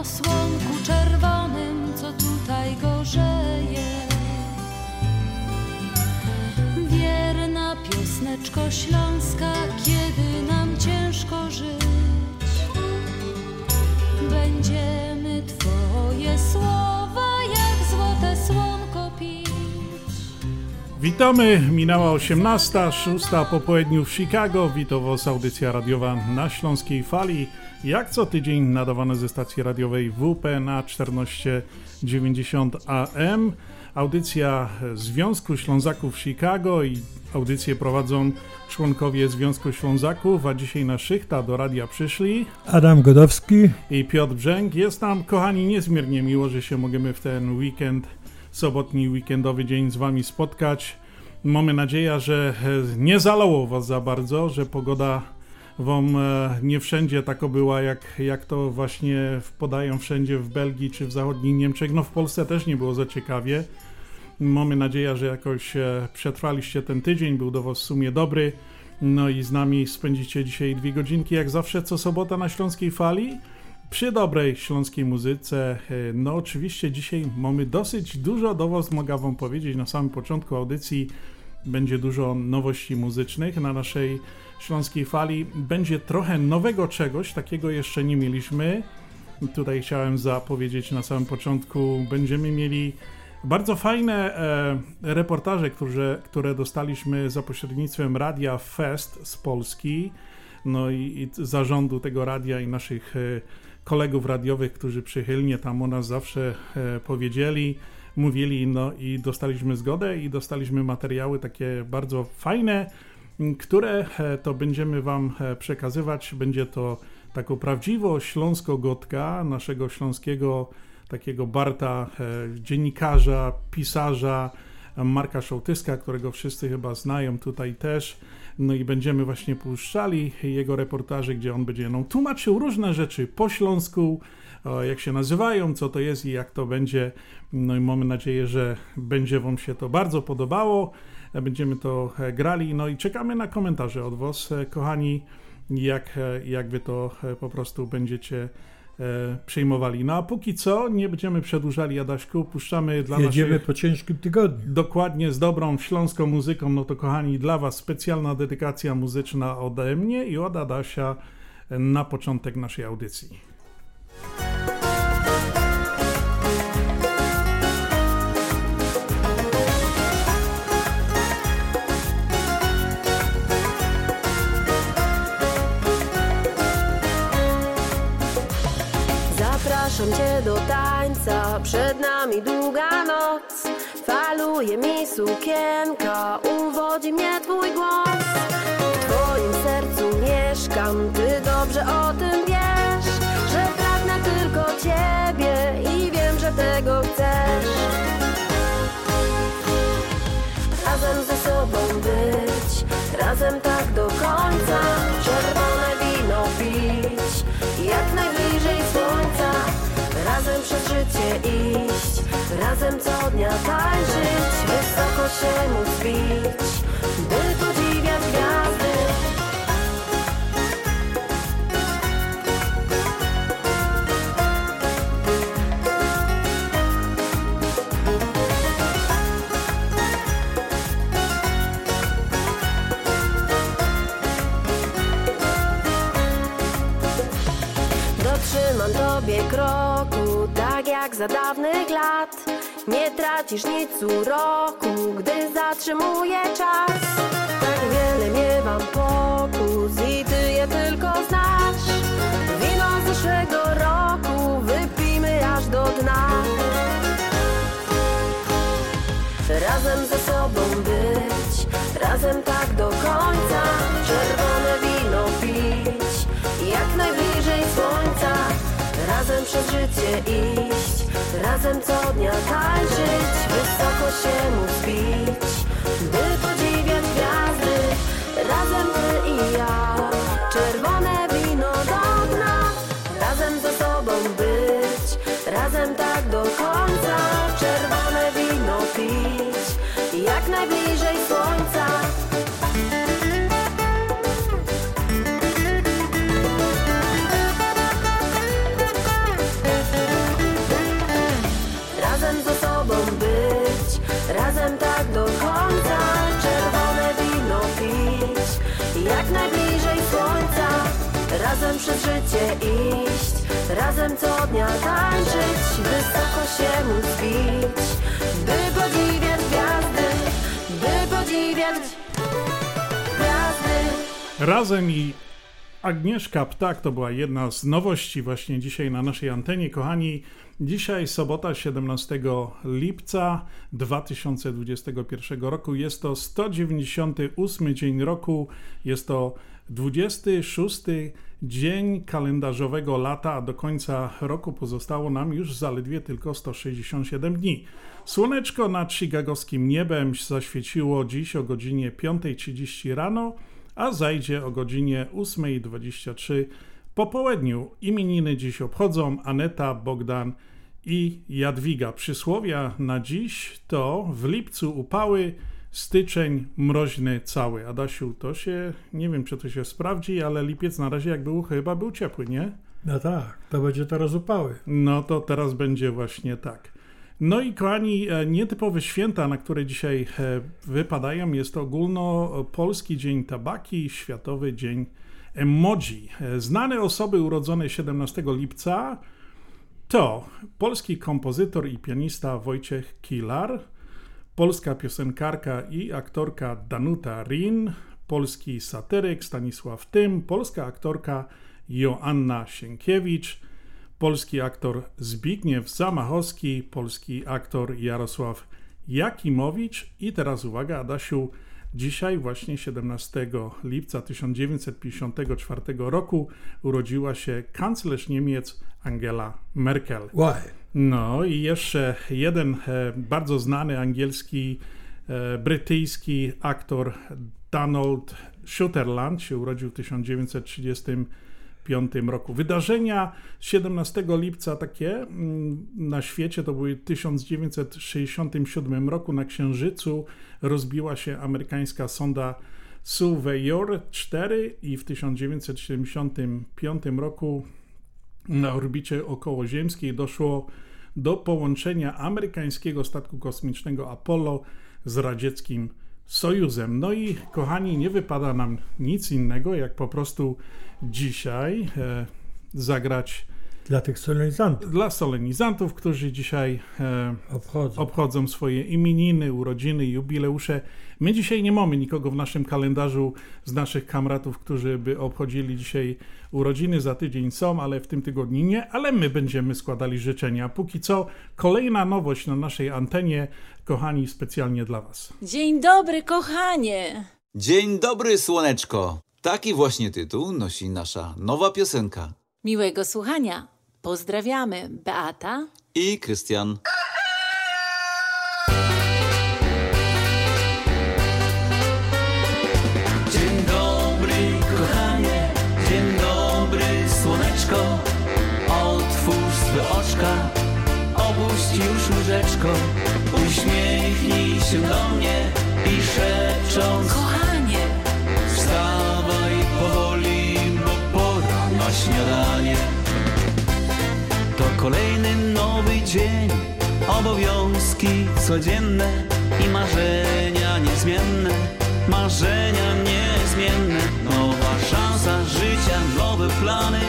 O słonku czerwonym, co tutaj gorzeje. Wierna piosneczko Śląska, kiedy nam ciężko żyć, Twoje słowa jak złote słonko pić. Witamy, minęła 18, 6 po południu w Chicago. Witam audycja radiowa na Śląskiej Fali. Jak co tydzień nadawane ze stacji radiowej WP na 1490 AM. Audycja Związku Ślązaków Chicago i audycję prowadzą członkowie Związku Ślązaków, a dzisiaj na szychta do radia przyszli Adam Godowski. i Piotr Brzęk. Jest nam, kochani, niezmiernie miło, że się możemy w ten weekend, sobotni weekendowy dzień z Wami spotkać. Mamy nadzieję, że nie zalało Was za bardzo, że pogoda Wam e, nie wszędzie taka była, jak, jak to właśnie podają wszędzie w Belgii czy w zachodnich Niemczech. No w Polsce też nie było za ciekawie. Mamy nadzieję, że jakoś e, przetrwaliście ten tydzień, był do Was w sumie dobry. No i z nami spędzicie dzisiaj dwie godzinki, jak zawsze, co sobota na Śląskiej Fali. Przy dobrej śląskiej muzyce. E, No oczywiście dzisiaj mamy dosyć dużo do Was, mogę Wam powiedzieć na samym początku audycji. Będzie dużo nowości muzycznych na naszej Śląskiej Fali. Będzie trochę nowego czegoś, takiego jeszcze nie mieliśmy. Tutaj chciałem zapowiedzieć na samym początku, będziemy mieli bardzo fajne e, reportaże, które, które dostaliśmy za pośrednictwem Radia Fest z Polski, no i, i zarządu tego radia i naszych e, kolegów radiowych, którzy przychylnie tam o nas zawsze e, powiedzieli, mówili, no i dostaliśmy zgodę i dostaliśmy materiały takie bardzo fajne, które e, to będziemy Wam e, przekazywać. Będzie to taką prawdziwą śląsko-gotka naszego śląskiego takiego Barta, e, dziennikarza, pisarza, Marka Szołtyska, którego wszyscy chyba znają tutaj też. No i będziemy właśnie puszczali jego reportaże, gdzie on będzie nam tłumaczył różne rzeczy po śląsku, jak się nazywają, co to jest i jak to będzie. No i mamy nadzieję, że będzie Wam się to bardzo podobało. E, Będziemy to e, grali. No i czekamy na komentarze od Was, e, kochani, jak, jak Wy to po prostu będziecie przyjmowali. No a póki co nie będziemy przedłużali, Adaśku, puszczamy dla Jedziemy naszych... po ciężkim tygodniu. Dokładnie z dobrą śląską muzyką, no to kochani, dla Was specjalna dedykacja muzyczna ode mnie i od Adasia na początek naszej audycji. Zapraszam cię do tańca, przed nami długa noc. Faluje mi sukienka, uwodzi mnie twój głos. W twoim sercu mieszkam, ty dobrze o tym wiesz, że pragnę tylko ciebie i wiem, że tego chcesz. Razem ze sobą być, razem tak do końca, przez życie iść, razem co dnia tańczyć, wysoko się móc bić, by podziwiać gwiazdy. Dotrzymam tobie jak za dawnych lat. Nie tracisz nic uroku, gdy zatrzymuje czas. Tak wiele miewam pokus i ty je tylko znasz. Wino zeszłego roku wypijmy aż do dna. Razem ze sobą być, razem tak do końca. Czerwone wino pić, jak najbliżej słońca. Razem przez życie iść, Razem co dnia tańczyć, wysoko się móc bić. By podziwiać gwiazdy, razem ty i ja. Życie iść, razem co dnia tańczyć, wysoko się móc bić, by podziwiać gwiazdy, by podziwiać gwiazdy. Razem i Agnieszka Ptak to była jedna z nowości właśnie dzisiaj na naszej antenie. Kochani, dzisiaj sobota 17 lipca 2021 roku. Jest to 198 dzień roku. Jest to 26 dzień kalendarzowego lata, a do końca roku pozostało nam już zaledwie tylko 167 dni. Słoneczko nad chicagowskim niebem zaświeciło dziś o godzinie 5.30 rano a zajdzie o godzinie 8.23 po południu. Imieniny dziś obchodzą Aneta, Bogdan i Jadwiga. Przysłowia na dziś to w lipcu upały, styczeń mroźny cały. Adasiu, to się, nie wiem czy to się sprawdzi, ale lipiec na razie jak był, chyba był ciepły, nie? No tak, to będzie teraz upały. No to teraz będzie właśnie tak. No i kochani, e, nietypowe święta, na które dzisiaj e, wypadają, jest ogólnopolski Dzień Tabaki, Światowy Dzień Emoji. E, znane osoby urodzone 17 lipca to polski kompozytor i pianista Wojciech Kilar, polska piosenkarka i aktorka Danuta Rin, polski satyryk Stanisław Tym, polska aktorka Joanna Sienkiewicz, polski aktor Zbigniew Zamachowski, polski aktor Jarosław Jakimowicz i teraz uwaga Adasiu, dzisiaj właśnie 17 lipca 1954 roku urodziła się kanclerz Niemiec Angela Merkel. Why? No i jeszcze jeden e, bardzo znany angielski, e, brytyjski aktor Donald Sutherland się urodził w 1935 roku. Wydarzenia 17 lipca takie mm, na świecie to były w 1967 roku na Księżycu rozbiła się amerykańska sonda Surveyor 4 i w 1975 roku na orbicie okołoziemskiej doszło do połączenia amerykańskiego statku kosmicznego Apollo z radzieckim Sojuzem. No i kochani, nie wypada nam nic innego, jak po prostu dzisiaj e, zagrać Dla tych solenizantów dla solenizantów, którzy dzisiaj e, obchodzą. obchodzą swoje imieniny, urodziny, jubileusze. My dzisiaj nie mamy nikogo w naszym kalendarzu z naszych kamratów, którzy by obchodzili dzisiaj urodziny. Za tydzień są, ale w tym tygodniu nie, ale my będziemy składali życzenia. Póki co, kolejna nowość na naszej antenie, kochani, specjalnie dla Was. Dzień dobry, kochanie! Dzień dobry, słoneczko! Taki właśnie tytuł nosi nasza nowa piosenka. Miłego słuchania. Pozdrawiamy, Beata. I Krystian. Dzień dobry, kochanie, dzień dobry, słoneczko. Otwórz swe oczka, opuść już łyżeczko. Uśmiechnij się do mnie i szepcząc kolejny nowy dzień. Obowiązki codzienne i marzenia niezmienne. Marzenia niezmienne. Nowa szansa życia, nowe plany.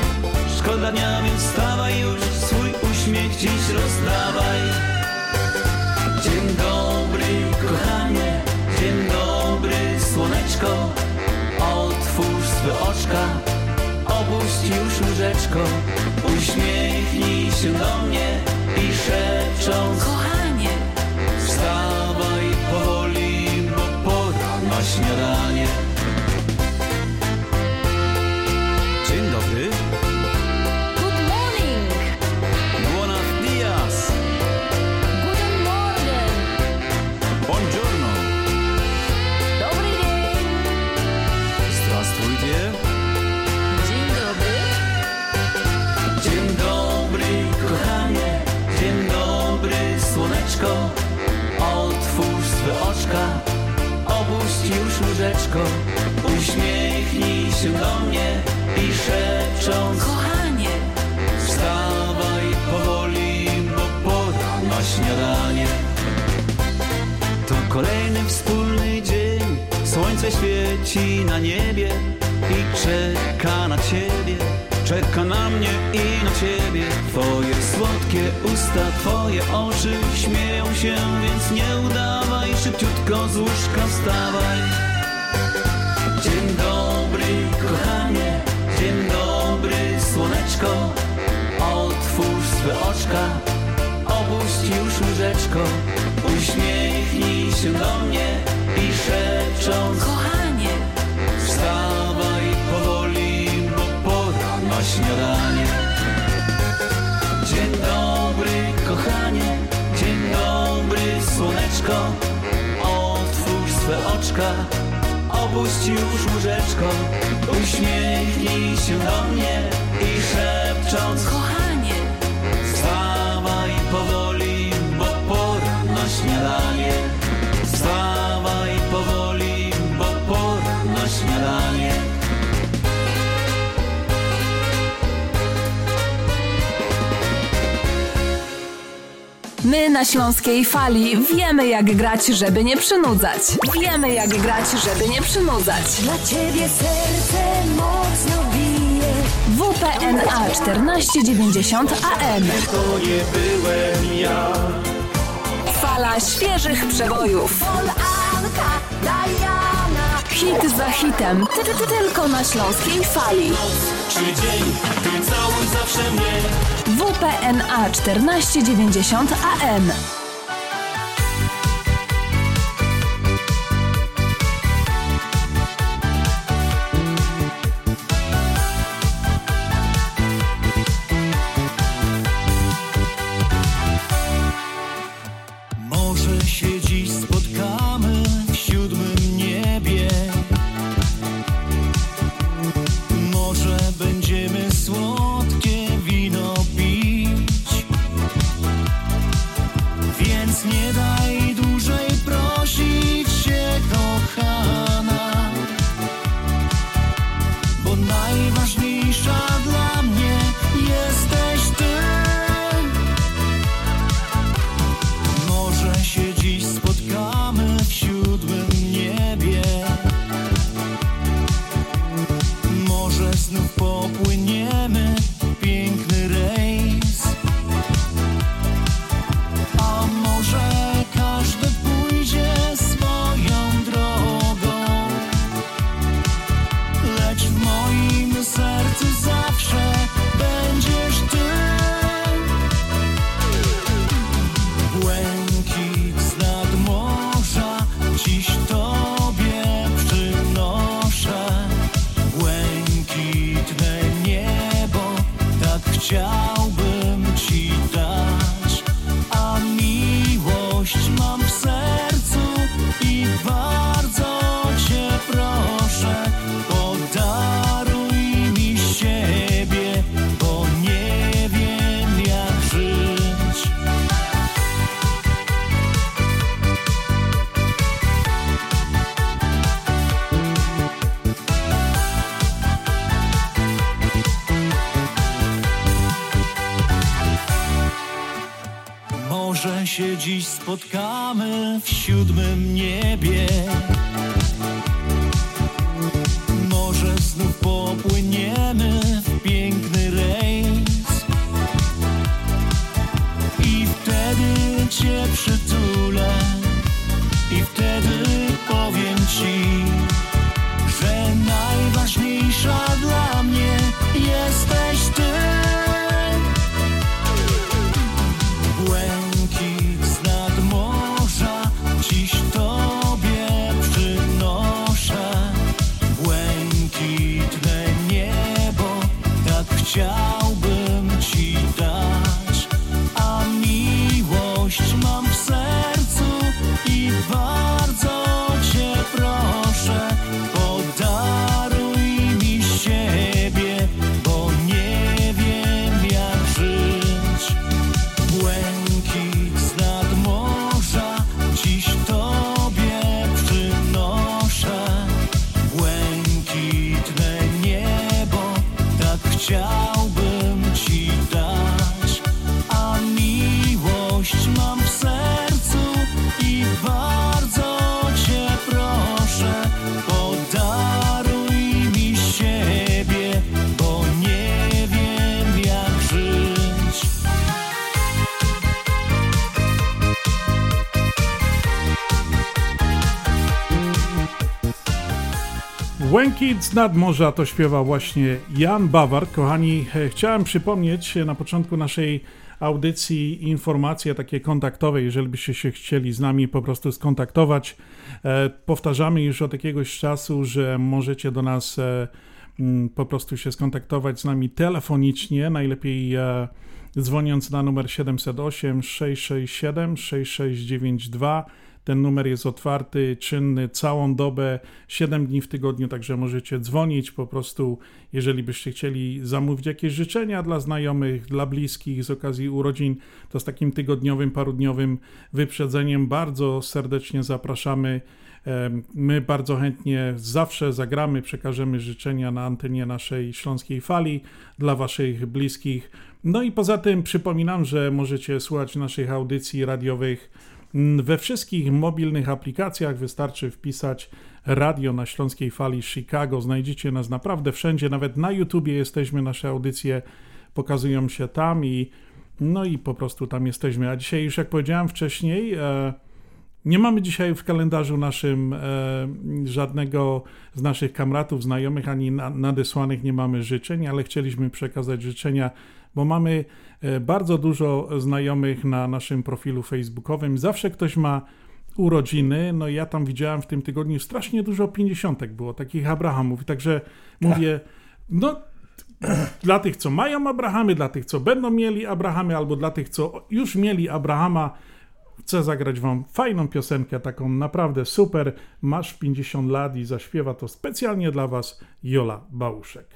Szkoda dnia, więc wstawaj już. Swój uśmiech dziś rozdawaj. Dzień dobry, kochanie, dzień dobry, słoneczko. Otwórz swe oczka, opuść już łyżeczko. Uśmiechnij się do mnie i się do mnie i szepcząc kochanie, Wstawaj powoli, bo pora na śniadanie. To Kolejny wspólny dzień, słońce świeci na niebie i czeka na ciebie. Czeka na mnie i na ciebie. Twoje słodkie usta, twoje oczy śmieją się Więc nie udawaj, szybciutko z łóżka wstawaj. Dzień dobry, kochanie, dzień dobry, słoneczko. Otwórz swe oczka, opuść już łyżeczko Uśmiechnij się do mnie i szepcząc Kochanie, Wstawaj powoli, bo pora na śniadanie. Dzień dobry, kochanie, dzień dobry, słoneczko. Otwórz swe oczka, opuść już łóżeczko. Uśmiechnij się do mnie i szepcząc kochanie, My na Śląskiej Fali wiemy jak grać, żeby nie przynudzać. Wiemy jak grać, żeby nie przynudzać. Dla ciebie serce mocno bije WPNA 1490 AM. To nie byłem ja Fala świeżych przebojów. Diana Hit za hitem. Ty, ty, ty, tylko na Śląskiej Fali. Czy dzień, ty całuj zawsze mnie WPNA 1490 AM. Dziś spotkamy w siódmym Łękit z nadmorza to śpiewa właśnie Jan Bawar. Kochani, e, chciałem przypomnieć na początku naszej audycji informacje takie kontaktowe, jeżeli byście się chcieli z nami po prostu skontaktować. E, powtarzamy już od jakiegoś czasu, że możecie do nas e, mm, po prostu się skontaktować z nami telefonicznie, najlepiej dzwoniąc na numer 708 667 6692 ten numer jest otwarty, czynny całą dobę, 7 dni w tygodniu, także możecie dzwonić po prostu, jeżeli byście chcieli zamówić jakieś życzenia dla znajomych, dla bliskich z okazji urodzin, to z takim tygodniowym, parudniowym wyprzedzeniem bardzo serdecznie zapraszamy. My bardzo chętnie zawsze zagramy, przekażemy życzenia na antenie naszej śląskiej fali dla Waszych bliskich. No i poza tym przypominam, że możecie słuchać naszych audycji radiowych we wszystkich mobilnych aplikacjach wystarczy wpisać radio na śląskiej fali Chicago. Znajdziecie nas naprawdę wszędzie, nawet na YouTubie jesteśmy, nasze audycje pokazują się tam i no i po prostu tam jesteśmy. A dzisiaj, już jak powiedziałem wcześniej, e, nie mamy dzisiaj w kalendarzu naszym e, żadnego z naszych kamratów, znajomych ani nadesłanych nie mamy życzeń, ale chcieliśmy przekazać życzenia bo mamy bardzo dużo znajomych na naszym profilu facebookowym. Zawsze ktoś ma urodziny, no i ja tam widziałem w tym tygodniu strasznie dużo pięćdziesiątek było, takich Abrahamów. Także mówię, no dla tych, co mają Abrahamy, dla tych, co będą mieli Abrahamy, albo dla tych, co już mieli Abrahama, chcę zagrać wam fajną piosenkę, taką naprawdę super. Masz 50 lat i zaśpiewa to specjalnie dla was Jola Bałuszek.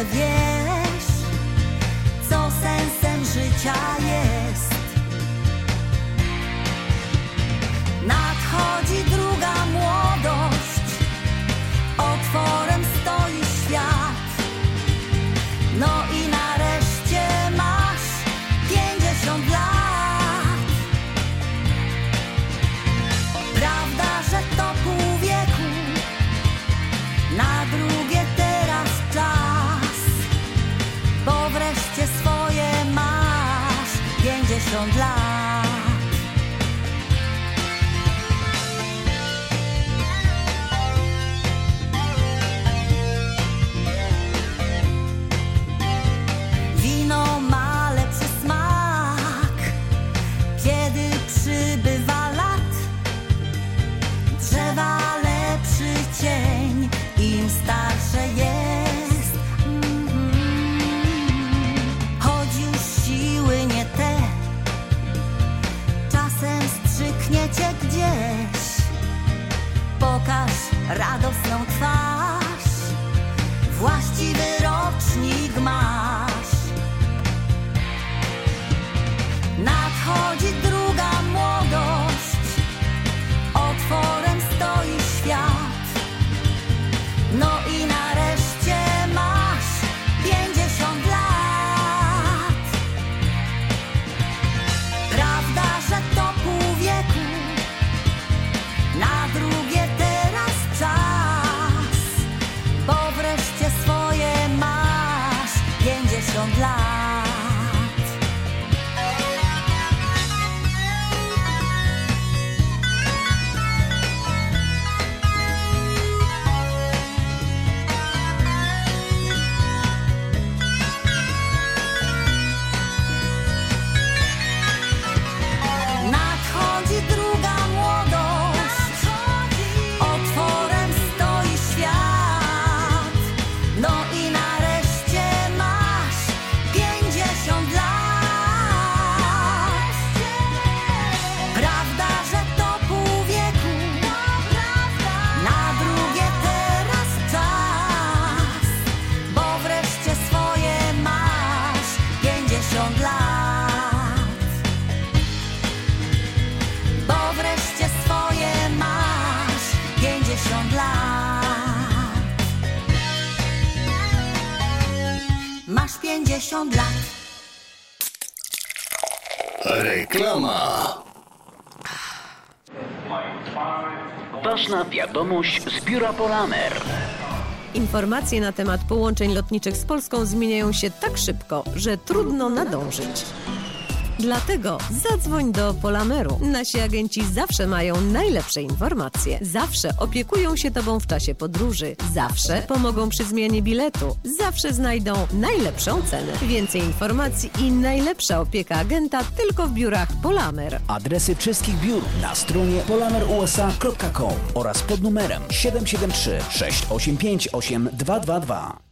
Wiesz, pięćdziesiąt lat. Informacje na temat połączeń lotniczych z Polską zmieniają się tak szybko, że trudno nadążyć. Dlatego zadzwoń do Polameru. Nasi agenci zawsze mają najlepsze informacje. Zawsze opiekują się Tobą w czasie podróży. Zawsze pomogą przy zmianie biletu. Zawsze znajdą najlepszą cenę. Więcej informacji i najlepsza opieka agenta tylko w biurach Polamer. Adresy wszystkich biur na stronie polamerusa.com oraz pod numerem 773 685 8222.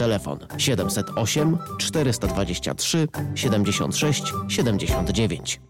Telefon 708 423 76 79.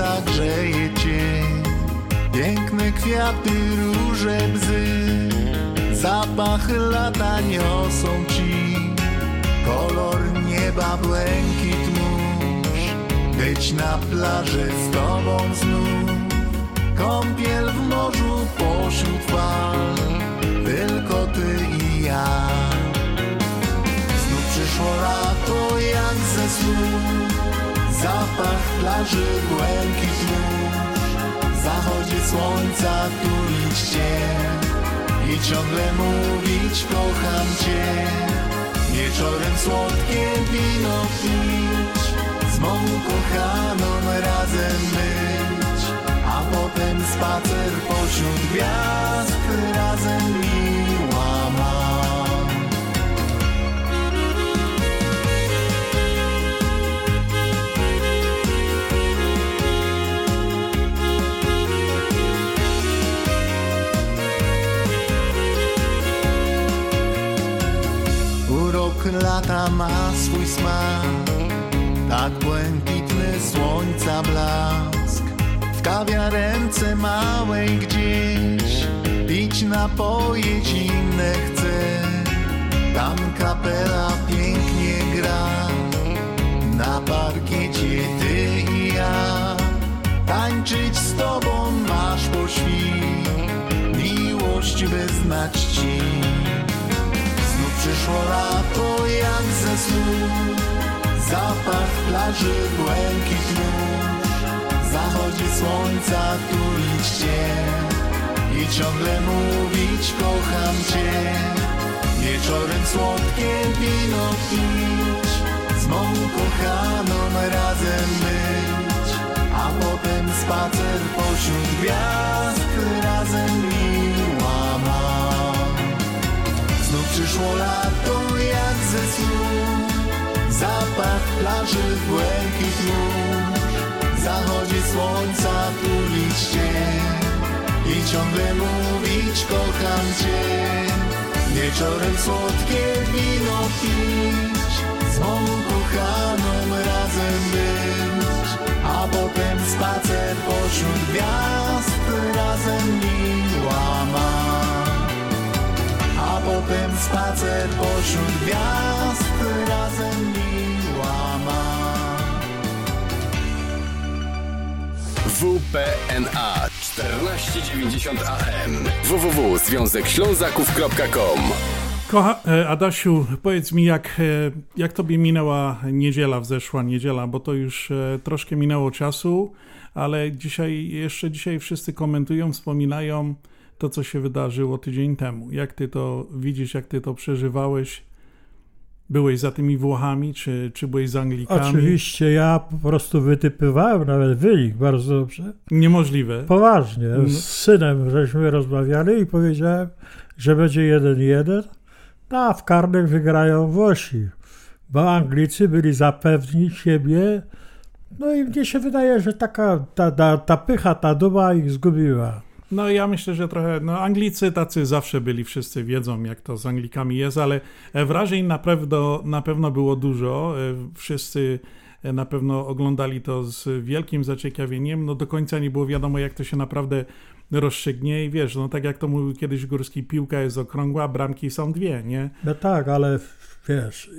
słońca grzeje. Piękne kwiaty, róże bzy, zapach lata niosą ci. Kolor nieba, błękit mórz, być na plaży z tobą znów. Kąpiel w morzu pośród fal, tylko ty i ja. Znów przyszło lato jak ze snu Zapach plaży, błękit mórz Zachodzie słońca tulić cię I ciągle mówić kocham cię. Wieczorem słodkie wino pić. Z mą kochaną razem być. A potem spacer pośród gwiazd Razem miła lata ma swój smak. Tak błękitny słońca blask W kawiarence małej gdzieś. Pić napoje zimne chcę. Tam kapela pięknie gra. Na parkiecie ty i ja. Tańczyć z tobą masz po świt. Miłość wyznać ci przyszło lato jak ze snu. Zapach plaży, błękit mórz Zachodzi słońca tulić cię I ciągle mówić kocham cię. Wieczorem słodkie wino pić. Z mą kochaną razem być. A potem spacer pośród gwiazd Przyszło lato jak ze snu. Zapach plaży, błękit mórz Zachodzi słońca, tu liście I ciągle mówić kocham Cię. Wieczorem słodkie wino pić Z mą kochaną razem być. A potem spacer pośród gwiazd Razem miła ma A potem spacer pośród gwiazd Razem miła ma WPNA 1490 AM www.związekślązaków.com Kocha, e, Adasiu, powiedz mi, jak, e, jak tobie minęła niedziela, wzeszła niedziela, bo to już e, troszkę minęło czasu, ale dzisiaj, jeszcze dzisiaj wszyscy komentują, wspominają to, co się wydarzyło tydzień temu. Jak ty to widzisz, jak ty to przeżywałeś? Byłeś za tymi Włochami, czy, czy byłeś z Anglikami? Oczywiście, ja po prostu wytypywałem nawet wynik bardzo dobrze. Niemożliwe. Poważnie. No. Z synem żeśmy rozmawiali i powiedziałem, że będzie 1-1, no, a w karnym wygrają Włosi, bo Anglicy byli zapewni siebie. No i mnie się wydaje, że taka ta, ta, ta pycha, ta duma ich zgubiła. No ja myślę, że trochę, no Anglicy tacy zawsze byli, wszyscy wiedzą jak to z Anglikami jest, ale e, wrażeń na pewno, na pewno było dużo. E, Wszyscy e, na pewno oglądali to z wielkim zaciekawieniem. No do końca nie było wiadomo jak to się naprawdę rozstrzygnie i wiesz, no tak jak to mówił kiedyś Górski, piłka jest okrągła, bramki są dwie, nie? No tak, ale wiesz,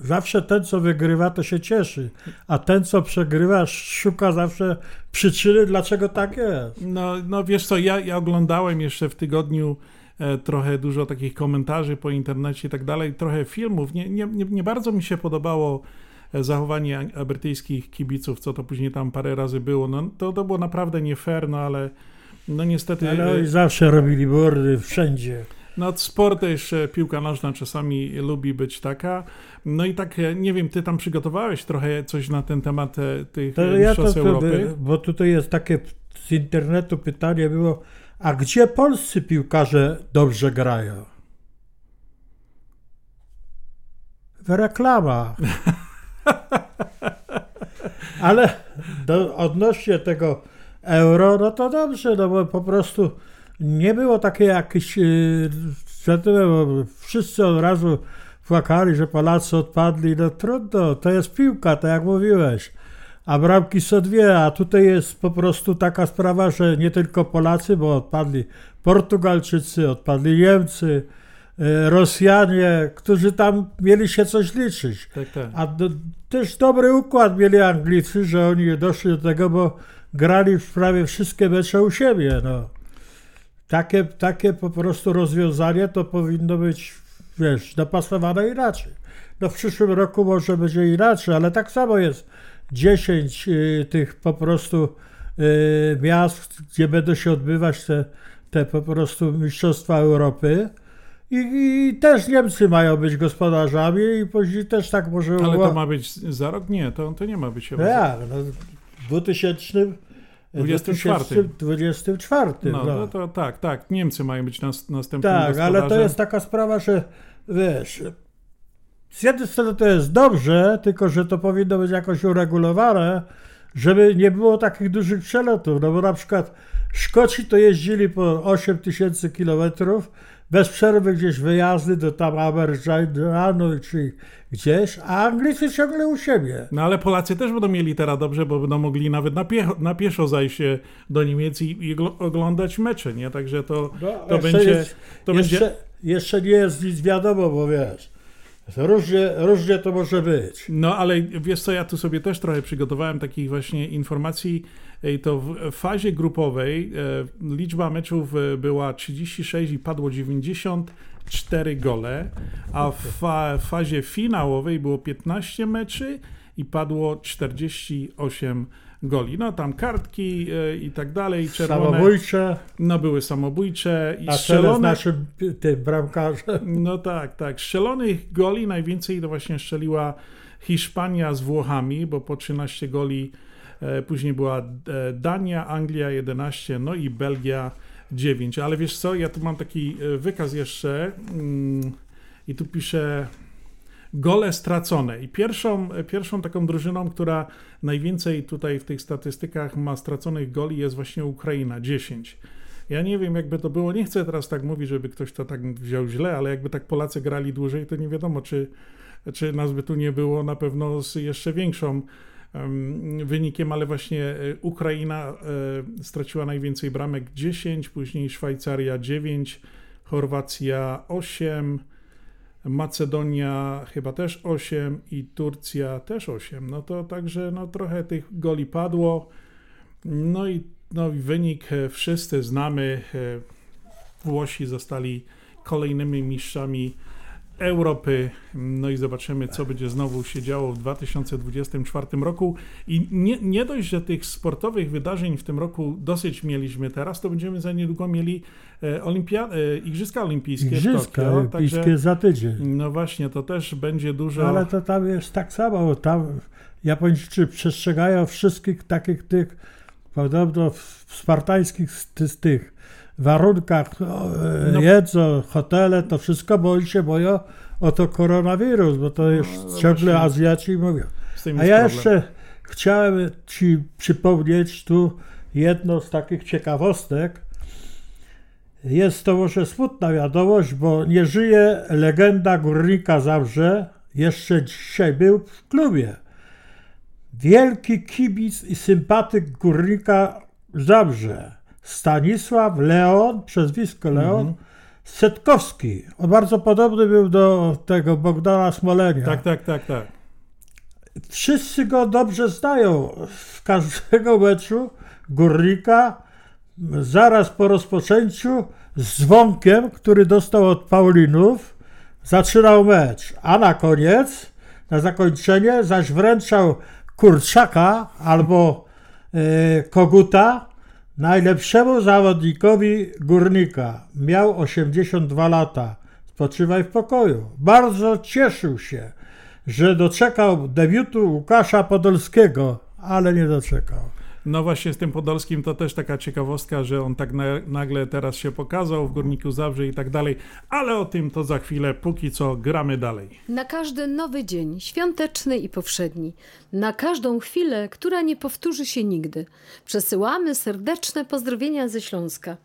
zawsze ten, co wygrywa, to się cieszy, a ten, co przegrywa, szuka zawsze przyczyny, dlaczego tak jest. No, no wiesz co, ja, ja oglądałem jeszcze w tygodniu e, trochę dużo takich komentarzy po internecie i tak dalej, trochę filmów. Nie, nie, nie, bardzo mi się podobało e, zachowanie brytyjskich kibiców, co to później tam parę razy było. No, to, to było naprawdę nie fair, no ale no niestety... Ale e, oni zawsze robili bordy wszędzie. No sport też, e, piłka nożna czasami lubi być taka. No i tak, e, nie wiem, ty tam przygotowałeś trochę coś na ten temat e, tych To ja to, mistrzostw to, Europy? bo tutaj jest takie z internetu pytanie było, a gdzie polscy piłkarze dobrze grają? W reklamach. Ale do, odnośnie tego euro, no to dobrze, no bo po prostu nie było takie jakieś, bo wszyscy od razu płakali, że Polacy odpadli, no trudno, to jest piłka, tak jak mówiłeś. A bramki są dwie, a tutaj jest po prostu taka sprawa, że nie tylko Polacy, bo odpadli Portugalczycy, odpadli Niemcy, e, Rosjanie, którzy tam mieli się coś liczyć. Tak, tak. A do, też dobry układ mieli Anglicy, że oni doszli do tego, bo grali w prawie wszystkie mecze u siebie. No. Takie, takie po prostu rozwiązanie to powinno być, wiesz, dopasowane inaczej. No w przyszłym roku może będzie inaczej, ale tak samo jest 10 y, tych po prostu y, miast, gdzie będą się odbywać te, te po prostu Mistrzostwa Europy. I, I też Niemcy mają być gospodarzami i później też tak może... Ale to ma być za rok? Nie, to, to nie ma być za- jak, no, w 2000, 24. 2024. No, no. to tak, tak. Niemcy mają być nas, następnym Tak, ale to jest taka sprawa, że wiesz, z jednej strony to jest dobrze, tylko że to powinno być jakoś uregulowane, żeby nie było takich dużych przelotów. No bo na przykład Szkoci to jeździli po 8 tysięcy kilometrów, bez przerwy gdzieś wyjazdy do tam Amerjanu czy gdzieś, a Anglicy ciągle u siebie. No ale Polacy też będą mieli teraz dobrze, bo będą mogli nawet na, piecho, na pieszo zajść e, do Niemiec i, i ogl- oglądać mecze, nie? Także to, No, to będzie... Jest, to jeszcze, będzie... jeszcze nie jest nic wiadomo, bo wiesz, różnie, różnie to może być. No ale wiesz co, ja tu sobie też trochę przygotowałem takich właśnie informacji. To w fazie grupowej e, liczba meczów e, była 36 i padło 94 gole, a w fa fazie finałowej było 15 meczy i padło 48 goli. No tam kartki e, i tak dalej, czerwone. Samobójcze. No były samobójcze i A strzelone... naszym tym bramkarzem. No tak, tak. Strzelonych goli najwięcej to właśnie strzeliła Hiszpania z Włochami, bo po 13 goli później była e, Dania, Anglia 11, no i Belgia 9. Ale wiesz co, ja tu mam taki e, wykaz jeszcze. Mm, i tu pisze gole stracone. I pierwszą, pierwszą taką drużyną, która najwięcej tutaj w tych statystykach ma straconych goli jest właśnie Ukraina, 10. Ja nie wiem, jakby to było, nie chcę teraz tak mówić, żeby ktoś to tak wziął źle, ale jakby tak Polacy grali dłużej, to nie wiadomo, czy, czy nas by tu nie było na pewno z jeszcze większą wynikiem, ale właśnie e, Ukraina e, straciła najwięcej bramek 10, później Szwajcaria 9, Chorwacja 8, Macedonia chyba też 8 i Turcja też 8. No to także no, trochę tych goli padło. No i no, wynik e, wszyscy znamy. Włosi zostali kolejnymi mistrzami Europy. No i zobaczymy, co będzie znowu się działo w 2024 roku. I nie, nie dość, że tych sportowych wydarzeń w tym roku dosyć mieliśmy teraz, to będziemy za niedługo mieli e, olimpia- e, Igrzyska Olimpijskie Igrzyska Tokio. Olimpijskie za tydzień. No właśnie, to też będzie dużo... Ale to tam jest tak samo, bo tam Japończycy przestrzegają wszystkich takich tych, podobno spartańskich z tych warunkach, no, No. jedzą, hotele, to wszystko, bo oni się boją o to koronawirus, bo to jest no ciągle właśnie. Azjaci mówią. A ja jeszcze chciałem Ci przypomnieć tu jedną z takich ciekawostek. Jest to może smutna wiadomość, bo nie żyje legenda Górnika Zabrze. Jeszcze dzisiaj był w klubie. Wielki kibic i sympatyk Górnika Zabrze. Stanisław Leon, przezwisko Leon, Mhm. Setkowski. On bardzo podobny był do tego Bogdana Smolenia. Tak, tak, tak, tak. Wszyscy go dobrze znają. Z każdego meczu Górnika zaraz po rozpoczęciu z dzwonkiem, który dostał od Paulinów, zaczynał mecz. A na koniec, na zakończenie, zaś wręczał Kurczaka albo e, Koguta najlepszemu zawodnikowi Górnika. Miał 82 lata. Spoczywaj w pokoju. Bardzo cieszył się, że doczekał debiutu Łukasza Podolskiego, ale nie doczekał. No właśnie z tym Podolskim to też taka ciekawostka, że on tak na, nagle teraz się pokazał w Górniku Zabrze i tak dalej, ale o tym to za chwilę, póki co gramy dalej. Na każdy nowy dzień, świąteczny i powszedni, na każdą chwilę, która nie powtórzy się nigdy, przesyłamy serdeczne pozdrowienia ze Śląska.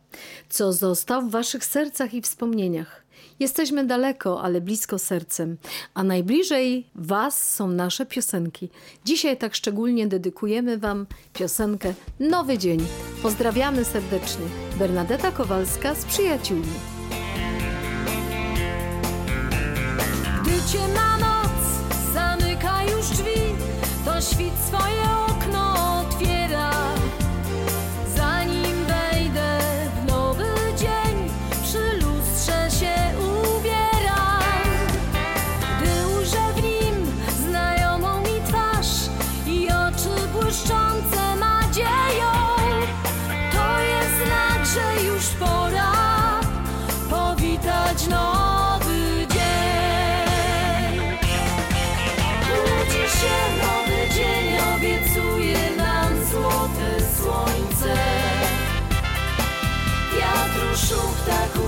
Co został w Waszych sercach i wspomnieniach? Jesteśmy daleko, ale blisko sercem, a najbliżej Was są nasze piosenki. Dzisiaj tak szczególnie dedykujemy Wam piosenkę Nowy Dzień. Pozdrawiamy serdecznie. Bernadetta Kowalska z przyjaciółmi. Gdy ciemna noc zamyka już drzwi, to świt swoje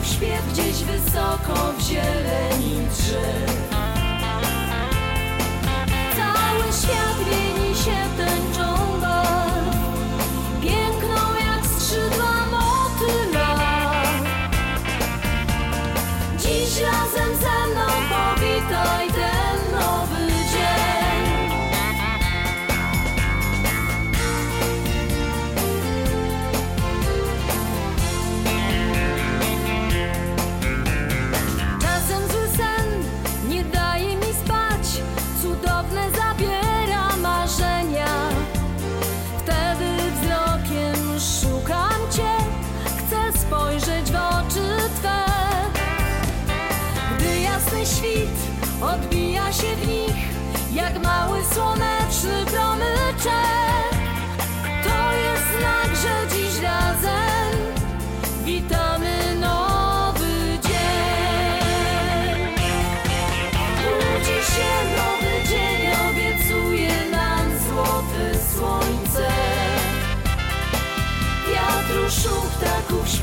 śpiew gdzieś wysoko w zieleni drzew. Cały świat mieni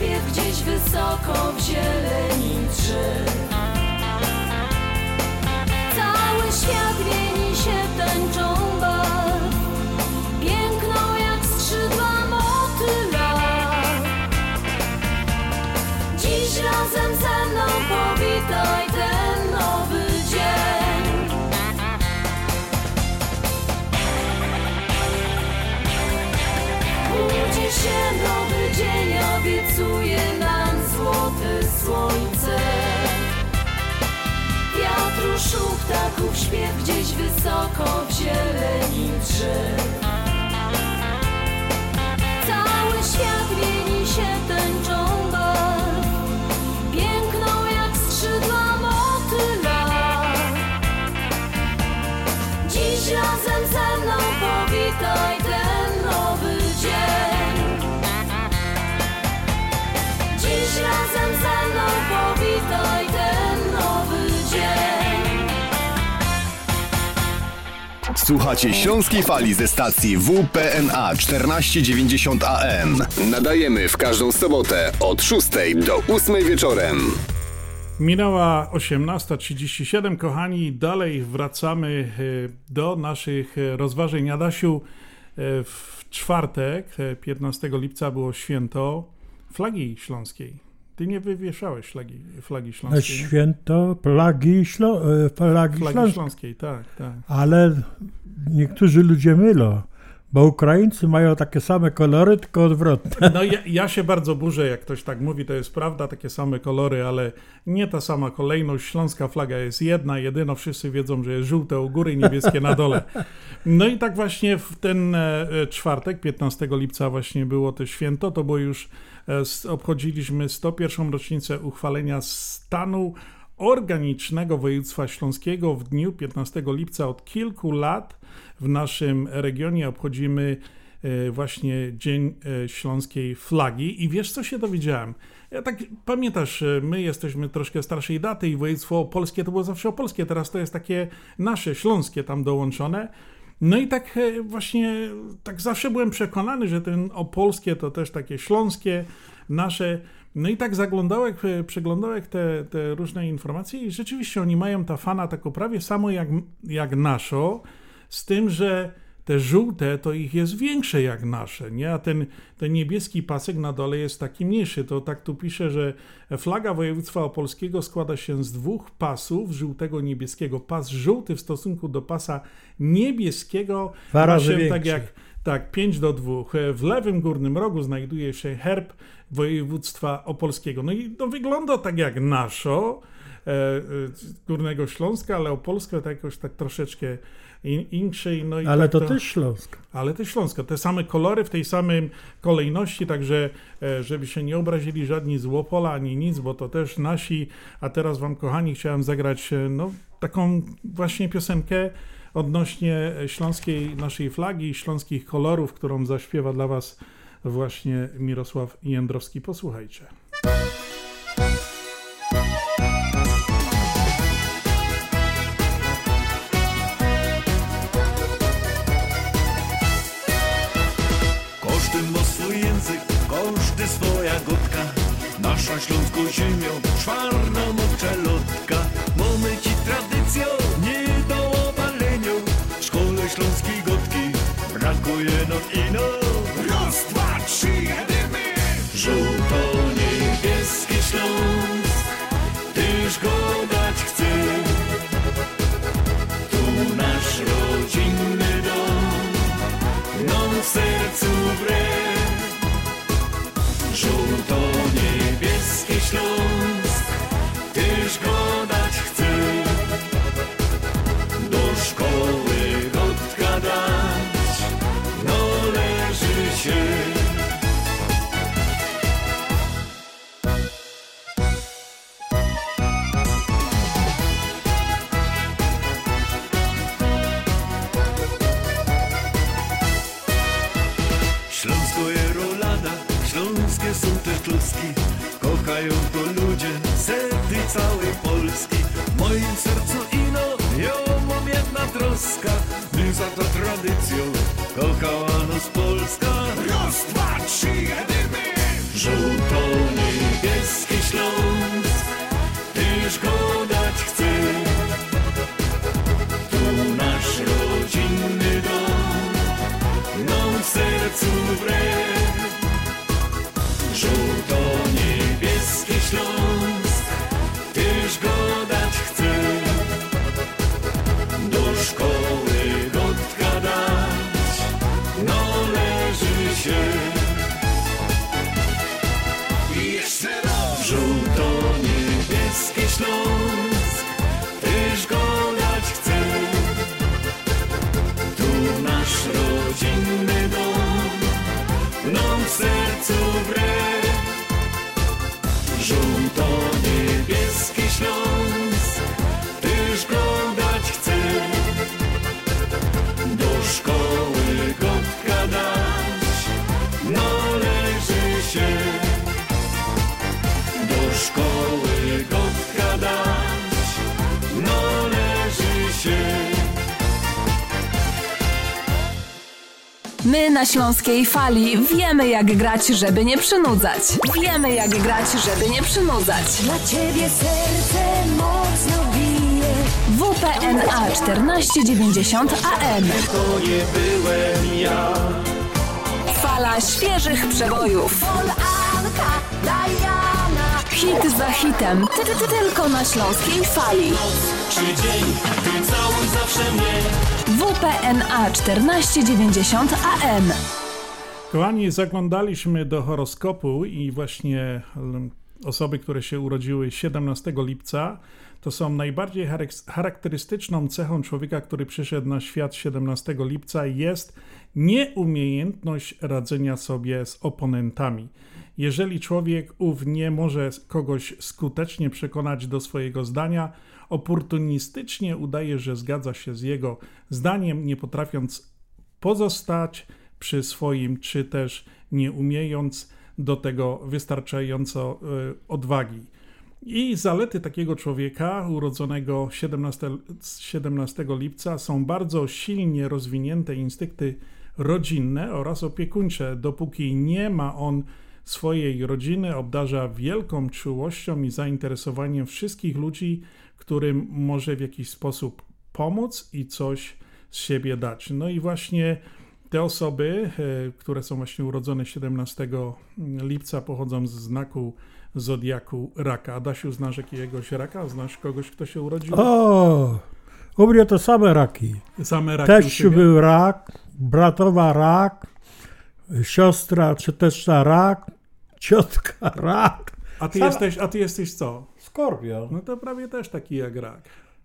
śpiew gdzieś wysoko w zieleni drzew Cały świat mieni się tęczą barw Piękną jak skrzydła motyla. Dziś razem ze mną powitaj się nowy dzień, obiecuje nam złote słońce. Wiatru szum ptaków śpiew gdzieś wysoko w zieleni drzew. Cały świat mieni się tęczą do Słuchacie Śląskiej Fali ze stacji WPNA 1490 AM. Nadajemy w każdą sobotę od 6 do 8 wieczorem. Minęła 18.37, kochani, dalej wracamy e, do naszych e, rozważań. Adasiu, e, w czwartek, e, 15 lipca było święto flagi śląskiej. Ty nie wywieszałeś flagi, flagi Na śląskiej. nie? święto plagi, ślo, e, plagi, Flagi śląskiej. śląskiej, tak, tak. Ale niektórzy ludzie mylą, bo Ukraińcy mają takie same kolory, tylko odwrotne. No ja, ja się bardzo burzę, jak ktoś tak mówi, to jest prawda, takie same kolory, ale nie ta sama kolejność. Śląska flaga jest jedna, jedyna, wszyscy wiedzą, że jest żółte u góry, niebieskie na dole. No i tak właśnie w ten e, czwartek, 15 lipca właśnie było to święto, to było już, obchodziliśmy 101. rocznicę uchwalenia stanu organicznego województwa śląskiego w dniu 15 lipca od kilku lat w naszym regionie obchodzimy e, właśnie Dzień e, Śląskiej Flagi i wiesz co się dowiedziałem? Ja tak, pamiętasz, e, my jesteśmy troszkę starszej daty i województwo opolskie to było zawsze opolskie, teraz to jest takie nasze, śląskie tam dołączone. No i tak e, właśnie, tak zawsze byłem przekonany, że ten opolskie to też takie śląskie, nasze. No i tak zaglądałem, e, przeglądałem te, te różne informacje i rzeczywiście oni mają ta fana taką prawie samo jak, jak naszą, z tym, że te żółte to ich jest większe jak nasze, nie? A ten, ten niebieski pasek na dole jest taki mniejszy. To tak tu pisze, że flaga województwa opolskiego składa się z dwóch pasów, żółtego niebieskiego. Pas żółty w stosunku do pasa niebieskiego Dwa razy się tak jak tak, 5 do 2. W lewym górnym rogu znajduje się herb województwa opolskiego. No i to wygląda tak jak naszo, e, e, Górnego Śląska, ale Opolska to jakoś tak troszeczkę in. No i Ale tak to też Śląsk. Ale to Śląska. Te same kolory w tej samej kolejności, także e, żeby się nie obrazili żadni z Łopola ani nic, bo to też nasi. A teraz wam, kochani, chciałem zagrać e, no, taką właśnie piosenkę odnośnie e, śląskiej naszej flagi i śląskich kolorów, którą zaśpiewa dla was właśnie Mirosław Jędrowski. Posłuchajcie. Nasza śląską ziemią, czwarna moczelotka. Mamy ci tradycją, nie do obalenia. W szkole śląskiej gotki brakuje nam ino. Raz, dwa, trzy, jedymy! Żółto-niebieski Śląsk, tyż go dać chce. Tu nasz rodzinny dom, nam w sercu wre. Kochają to ludzie, sety całej Polski W moim sercu ino, ja mam jedna troska My za to tradycją, kochała nas Polska Raz, dwa, trzy, jedymy! Żółto-niebieski Śląsk, tyż go dać chce Tu nasz rodzinny dom nam w sercu wre. My na Śląskiej Fali wiemy jak grać, żeby nie przynudzać. Wiemy jak grać, żeby nie przynudzać. Dla ciebie serce mocno bije. WPNA 1490 AM. To nie byłem ja. Fala świeżych przebojów. Anka, Diana. Hit za hitem. Ty, ty, ty, tylko na Śląskiej Fali. Czy dzień, ty zawsze mnie. WPNA 1490 AM. Kochani, zaglądaliśmy do horoskopu i właśnie mm, osoby, które się urodziły 17 lipca, to są najbardziej charak- charakterystyczną cechą człowieka, który przyszedł na świat 17 lipca jest nieumiejętność radzenia sobie z oponentami. Jeżeli człowiek ów nie może kogoś skutecznie przekonać do swojego zdania, oportunistycznie udaje, że zgadza się z jego zdaniem, nie potrafiąc pozostać przy swoim, czy też nie umiejąc do tego wystarczająco y, odwagi. I zalety takiego człowieka urodzonego 17, 17 lipca są bardzo silnie rozwinięte instynkty rodzinne oraz opiekuńcze. Dopóki nie ma on swojej rodziny, obdarza wielką czułością i zainteresowaniem wszystkich ludzi, którym może w jakiś sposób pomóc i coś z siebie dać. No i właśnie te osoby, e, które są właśnie urodzone 17 lipca, pochodzą z znaku zodiaku raka. Adasiu, znasz jakiegoś raka? Znasz kogoś, kto się urodził? O, u mnie to same raki. Same raki Teściu był rak, bratowa rak, siostra czy też rak, ciotka rak. A ty, jesteś, a ty jesteś co? Skorpion. No to prawie też taki jak rak.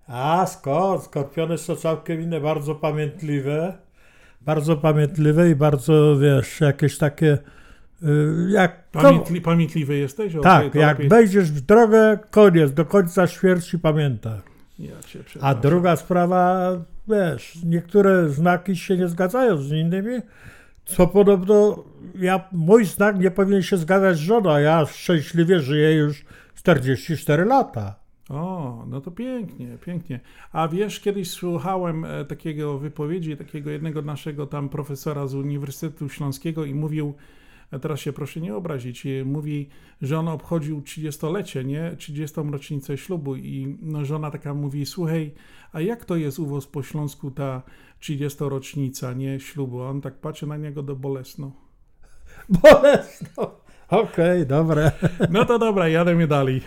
A, skąd? Skorpiony są całkiem inne, bardzo pamiętliwe. Bardzo pamiętliwe i bardzo, wiesz, jakieś takie... y, Jak Pamiętli, pamiętliwy jesteś? Okej, Tak, jak lepiej- wejdziesz w drogę, koniec, do końca śmierci pamięta. Ja A druga sprawa, wiesz, niektóre znaki się nie zgadzają z innymi, co podobno ja, mój znak nie powinien się zgadzać z żoną, a ja szczęśliwie żyję już 44 lata. O, no to pięknie, pięknie. A wiesz, kiedyś słuchałem e, takiego wypowiedzi takiego jednego naszego tam profesora z Uniwersytetu Śląskiego i mówił, a teraz się proszę nie obrazić, e, mówi, że on obchodził 30-lecie, nie? 30. rocznicę ślubu i no, żona taka mówi, słuchaj, a jak to jest u was po Śląsku ta 30 rocznica, nie? Ślubu? A on tak patrzy na niego do bolesno. Bolesno. Okej, dobre. No to dobra, jademy dalej.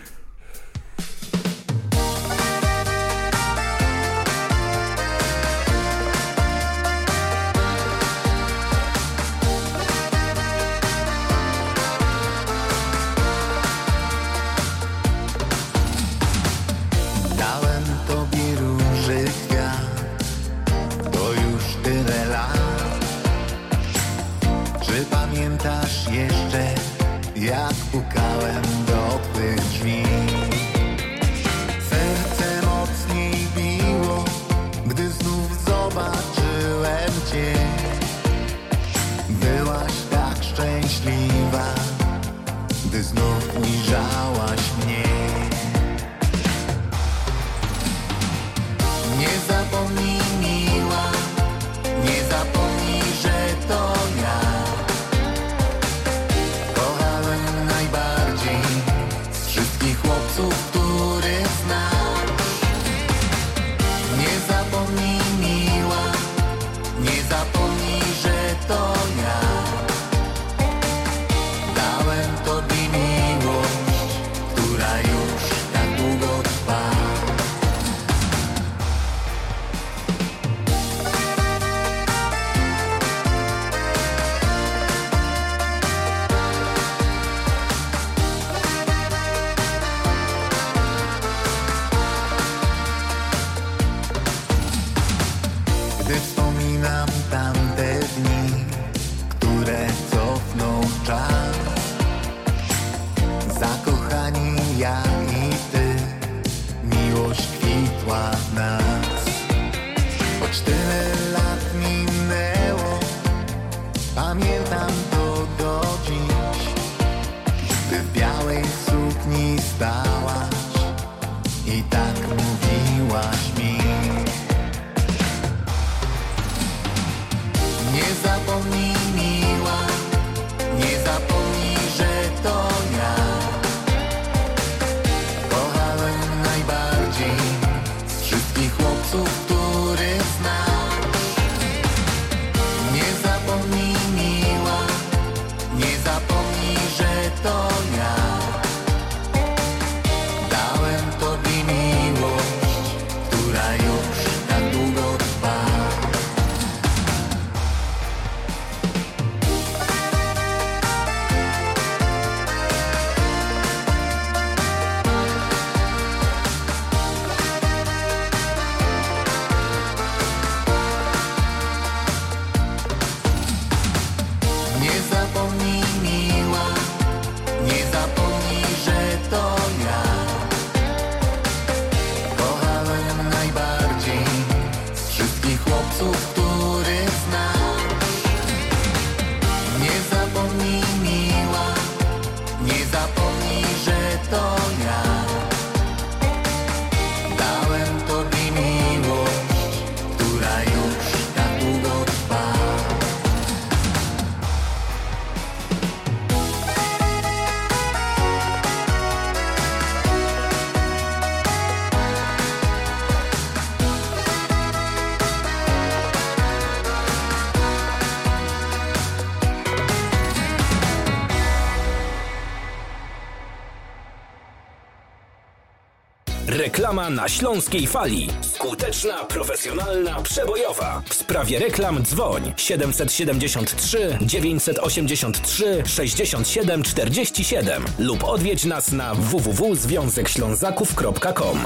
Na Śląskiej Fali. Skuteczna, profesjonalna, przebojowa. W sprawie reklam dzwoń 773 983 67 47 lub odwiedź nas na www.związekślązaków.com.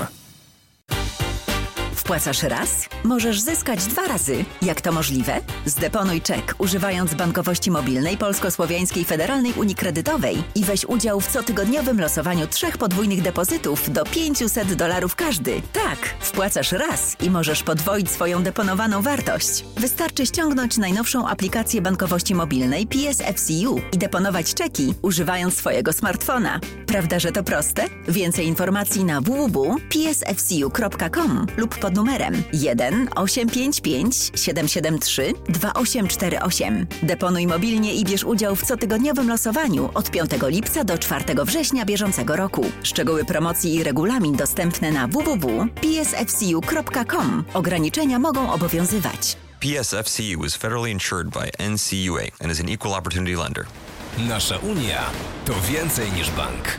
Wpłacasz raz? Możesz zyskać dwa razy. Jak to możliwe? Zdeponuj czek używając bankowości mobilnej Polsko-Słowiańskiej Federalnej Unii Kredytowej i weź udział w cotygodniowym losowaniu trzech podwójnych depozytów do 500 dolarów każdy. Tak, wpłacasz raz i możesz podwoić swoją deponowaną wartość. Wystarczy ściągnąć najnowszą aplikację bankowości mobilnej PSFCU i deponować czeki używając swojego smartfona. Prawda, że to proste? Więcej informacji na www.psfcu.com lub pod numerem 1 855 773 2848. Deponuj mobilnie i bierz udział w cotygodniowym losowaniu od 5 lipca do 4 września bieżącego roku. Szczegóły promocji i regulamin dostępne na www.psfcu.com. Ograniczenia mogą obowiązywać. PSFCU is federally insured by NCUA and is an equal opportunity lender. Nasza Unia to więcej niż bank.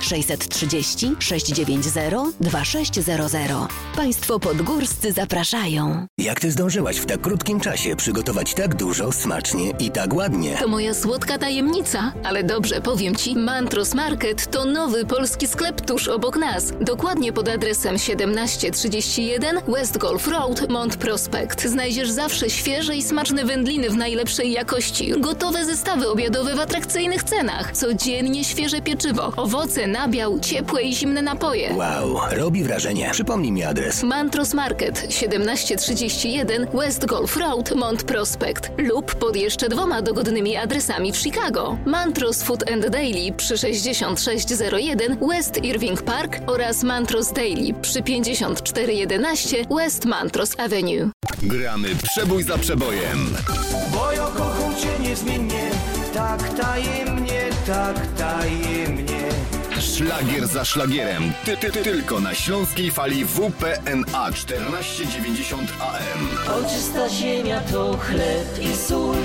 630 690 2600. Państwo podgórscy zapraszają. Jak ty zdążyłaś w tak krótkim czasie przygotować tak dużo, smacznie i tak ładnie? To moja słodka tajemnica, ale dobrze powiem Ci, Mantros Market to nowy polski sklep tuż obok nas. Dokładnie pod adresem 1731 West Golf Road, Mont Prospect. Znajdziesz zawsze świeże i smaczne wędliny w najlepszej jakości, gotowe zestawy obiadowe w atrakcyjnych cenach, codziennie świeże pieczywo, owoce, nabiał, ciepłe i zimne napoje. Wow, robi wrażenie. Przypomnij mi adres. Mantros Market 1731 West Golf Road, Mont Prospect lub pod jeszcze dwoma dogodnymi adresami w Chicago. Mantros Food and Daily przy 6601 West Irving Park oraz Mantros Daily przy 5411 West Mantros Avenue. Gramy przebój za przebojem. Bo ja kocham cię niezmiennie, tak tajemnie, tak tajemnie. Szlagier za szlagierem. Ty, ty, ty, tylko na śląskiej fali WPNA 1490 AM. Ojczysta ziemia to chleb i sól,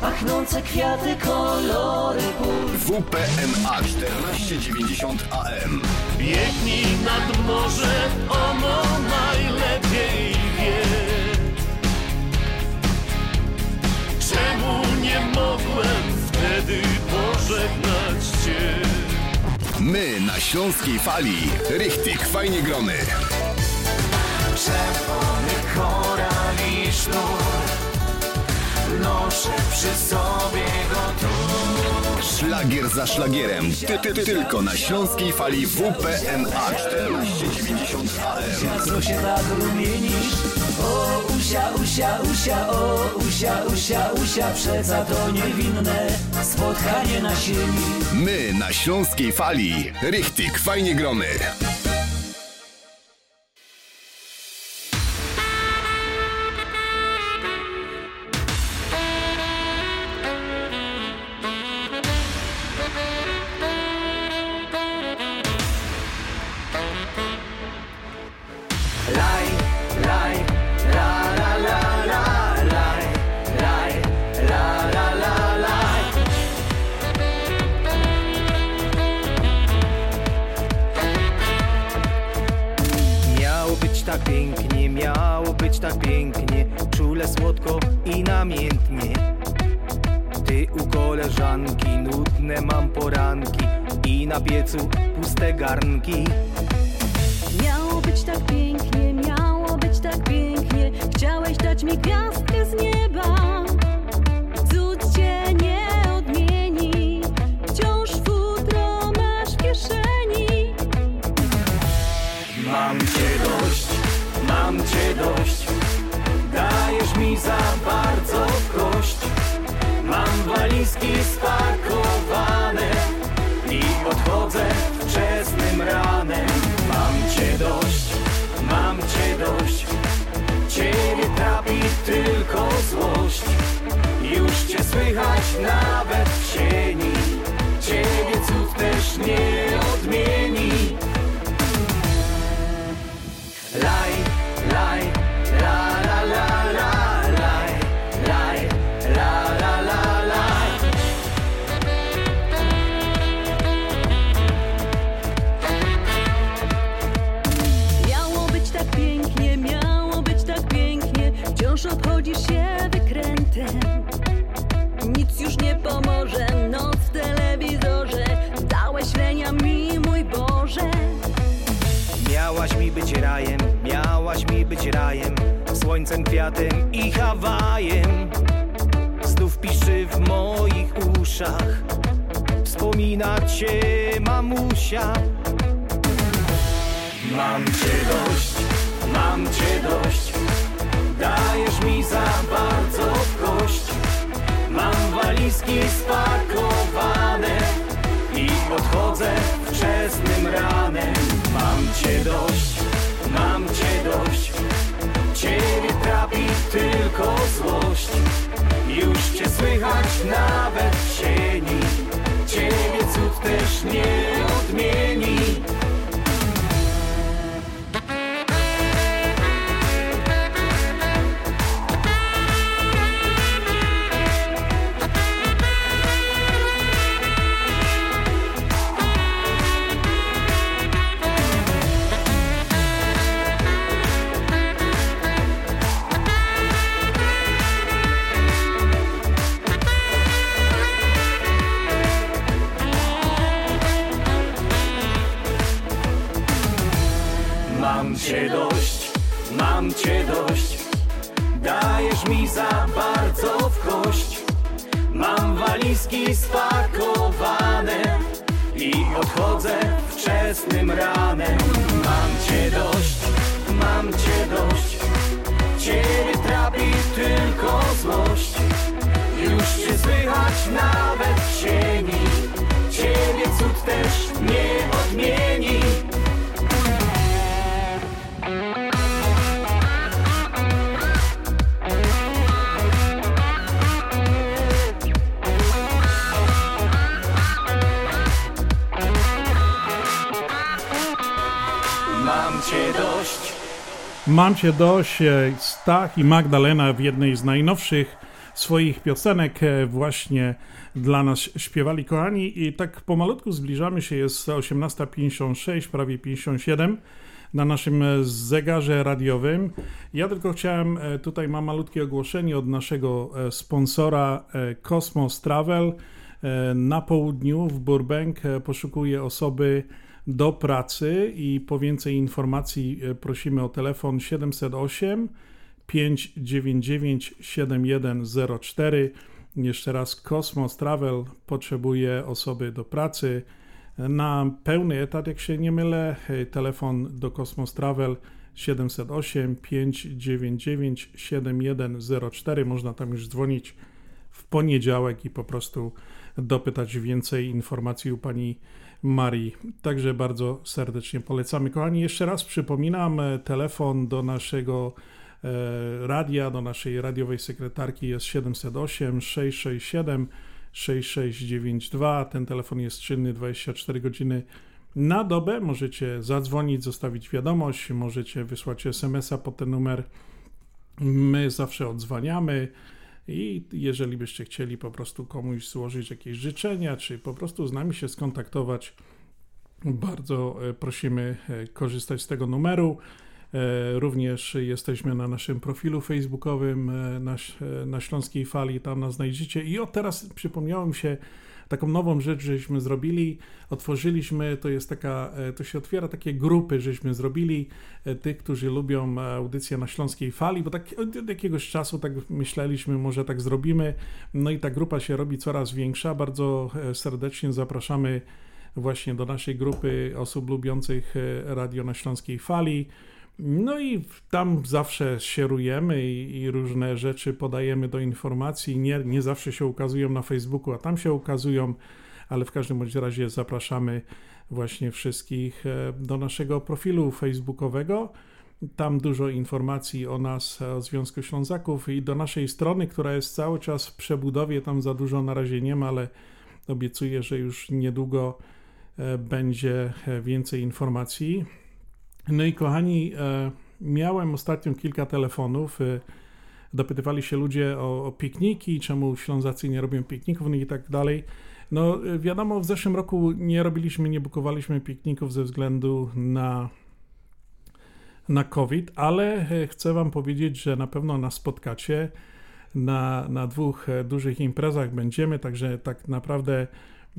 pachnące kwiaty, kolory pól. WPNA 1490 AM. Biegnij nad morze, ono najlepiej wie. Czemu nie mogłem My na Śląskiej Fali. Richtig fajnie gromy. Czerwony koral i sznur Noszę przy sobie go tu Szlagier za szlagierem. Ty, ty, ty, tylko na śląskiej fali WPNA 1490 AM. Co się tak rumienisz? O, usia, usia, usia, o, usia, usia, usia, przeca to niewinne spotkanie na sieni. My na śląskiej fali. Richtig, fajnie gromy. Mam cię dość. Stach i Magdalena w jednej z najnowszych swoich piosenek e, właśnie dla nas śpiewali, kochani. I tak pomalutku zbliżamy się, jest 18.56, prawie 57 na naszym e, zegarze radiowym. Ja tylko chciałem, e, tutaj mam malutkie ogłoszenie od naszego sponsora Cosmos Travel. Na południu w Burbank poszukuje osoby do pracy i po więcej informacji e, prosimy o telefon 708 599 7104. Jeszcze raz Cosmos Travel potrzebuje osoby do pracy na pełny etat, jak się nie mylę. Telefon do Cosmos Travel 708 599 7104. Można tam już dzwonić w poniedziałek i po prostu dopytać więcej informacji u pani Marii. Także bardzo serdecznie polecamy. Kochani, jeszcze raz przypominam, e, telefon do naszego e, radia, do naszej radiowej sekretarki jest 708 667 6692. Ten telefon jest czynny 24 godziny na dobę. Możecie zadzwonić, zostawić wiadomość, możecie wysłać SMS-a po ten numer. My zawsze odzwaniamy. I jeżeli byście chcieli po prostu komuś złożyć jakieś życzenia, czy po prostu z nami się skontaktować, bardzo e, prosimy e, korzystać z tego numeru. E, również jesteśmy na naszym profilu facebookowym na, na Śląskiej Fali, tam nas znajdziecie. I od teraz przypomniało mi się, taką nową rzecz, żeśmy zrobili, otworzyliśmy, to jest taka, e, to się otwiera takie grupy, żeśmy zrobili e, tych, którzy lubią audycję na Śląskiej Fali, bo tak od jakiegoś czasu tak myśleliśmy, może tak zrobimy, no i ta grupa się robi coraz większa, bardzo e, serdecznie zapraszamy właśnie do naszej grupy osób lubiących radio na Śląskiej Fali. No i tam zawsze sierujemy i, i, różne rzeczy podajemy do informacji. Nie, nie zawsze się ukazują na Facebooku, a tam się ukazują, ale w każdym bądź razie zapraszamy właśnie wszystkich e, do naszego profilu facebookowego. Tam dużo informacji o nas, o Związku Ślązaków i do naszej strony, która jest cały czas w przebudowie. Tam za dużo na razie nie ma, ale obiecuję, że już niedługo e, będzie e, więcej informacji. No i kochani, e, miałem ostatnio kilka telefonów. E, dopytywali się ludzie o, o pikniki, czemu Ślązacy nie robią pikników no i tak dalej. No e, wiadomo, w zeszłym roku nie robiliśmy, nie bukowaliśmy pikników ze względu na, na COVID, ale chcę Wam powiedzieć, że na pewno nas spotkacie. Na, na dwóch dużych imprezach będziemy, także tak naprawdę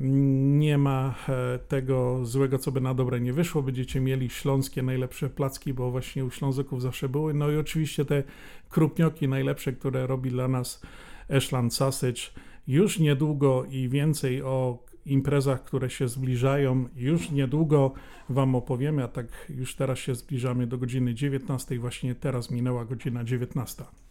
nie ma e, tego złego, co by na dobre nie wyszło. Będziecie mieli śląskie najlepsze placki, bo właśnie u Ślązaków zawsze były. No i oczywiście te krupnioki najlepsze, które robi dla nas Ashland Sausage. Już niedługo i więcej o imprezach, które się zbliżają. Już niedługo Wam opowiemy, a tak już teraz się zbliżamy do godziny 19. Właśnie teraz minęła godzina 19.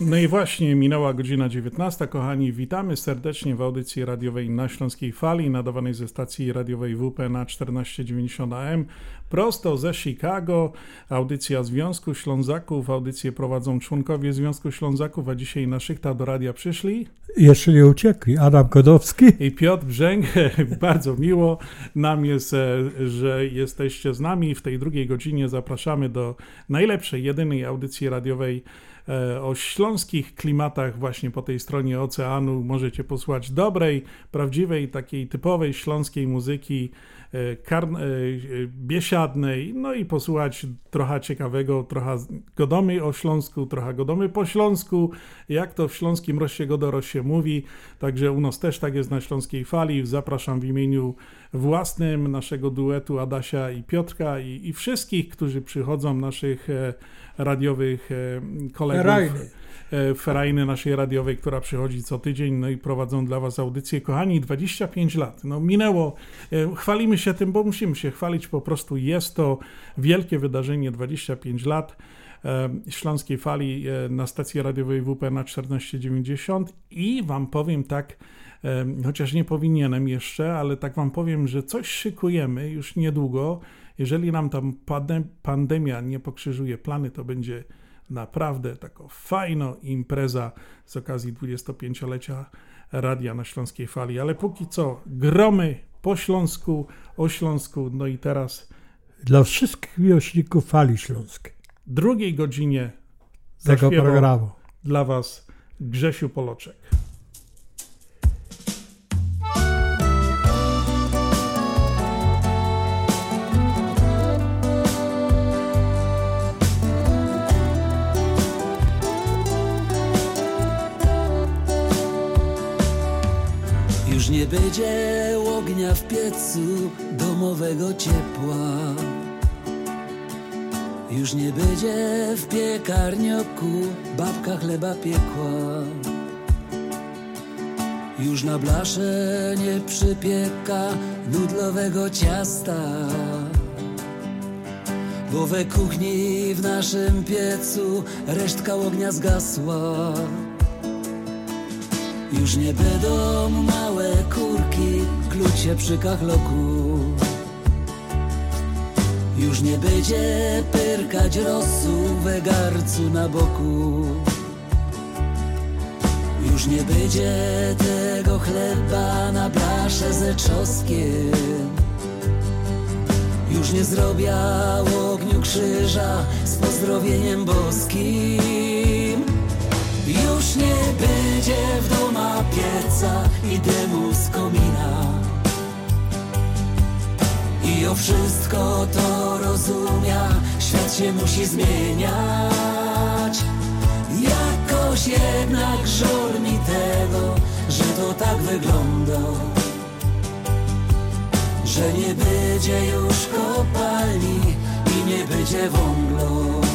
No i właśnie minęła godzina 19. Kochani, witamy serdecznie w audycji radiowej na Śląskiej Fali, nadawanej ze stacji radiowej WP na 1490 AM, prosto ze Chicago. Audycja Związku Ślązaków. Audycję prowadzą członkowie Związku Ślązaków, a dzisiaj na szychta do radia przyszli. Jeszcze nie uciekli. Adam Kodowski. I Piotr Brzęk. Bardzo miło nam jest, e, że jesteście z nami. W tej drugiej godzinie zapraszamy do najlepszej, jedynej audycji radiowej o śląskich klimatach właśnie po tej stronie oceanu możecie posłuchać dobrej, prawdziwej, takiej typowej śląskiej muzyki E, e, biesiadnej, no i posłuchać trochę ciekawego, trochę godomy o Śląsku, trochę godomy po Śląsku, jak to w śląskim roście godoro się mówi, także u nas też tak jest na Śląskiej Fali. Zapraszam w imieniu własnym naszego duetu Adasia i Piotrka i, i wszystkich, którzy przychodzą, naszych e, radiowych kolegów. Rajny. E, ferajny naszej radiowej, która przychodzi co tydzień, no i prowadzą dla Was audycję. Kochani, 25 lat, no minęło, e, chwalimy się tym, bo musimy się chwalić, po prostu jest to wielkie wydarzenie, 25 lat. E, Śląskiej Fali na stacji radiowej WP na 1490 i Wam powiem tak, chociaż nie powinienem jeszcze, ale tak Wam powiem, że coś szykujemy już niedługo. Jeżeli nam tam pandemia nie pokrzyżuje plany, to będzie naprawdę taką fajną impreza z okazji 25-lecia radia na Śląskiej Fali. Ale póki co gromy po Śląsku, o Śląsku, no i teraz... Dla wszystkich miłośników Fali Śląskiej. Drugiej godzinie tego programu. Dla Was Grzesiu Poloczek. Będzie ognia w piecu domowego ciepła. Już nie będzie w piekarnioku babka chleba piekła. Już na blasze nie przypieka nudlowego ciasta. Bo we kuchni w naszym piecu resztka ognia zgasła. Już nie będą małe kurki klucie przy kachloku. Już nie będzie pyrkać rosu we garcu na boku. Już nie będzie tego chleba na blasze ze czosnkiem. Już nie zrobię ogniu krzyża z pozdrowieniem boskim. To rozumia, świat się musi zmieniać. Jakoś jednak żal mi tego, że to tak wygląda. Że nie będzie już kopalni i nie będzie wąglo.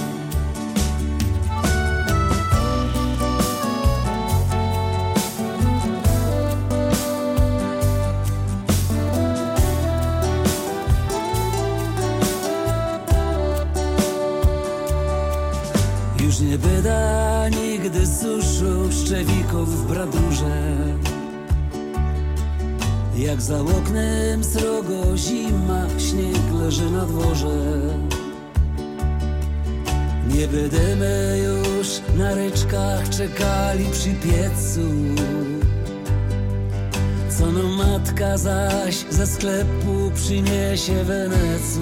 Szczewików w bradurze. Jak za oknem srogo zima, śnieg leży na dworze. Nie będziemy już na ryczkach czekali przy piecu. Co no matka zaś ze sklepu przyniesie wenecu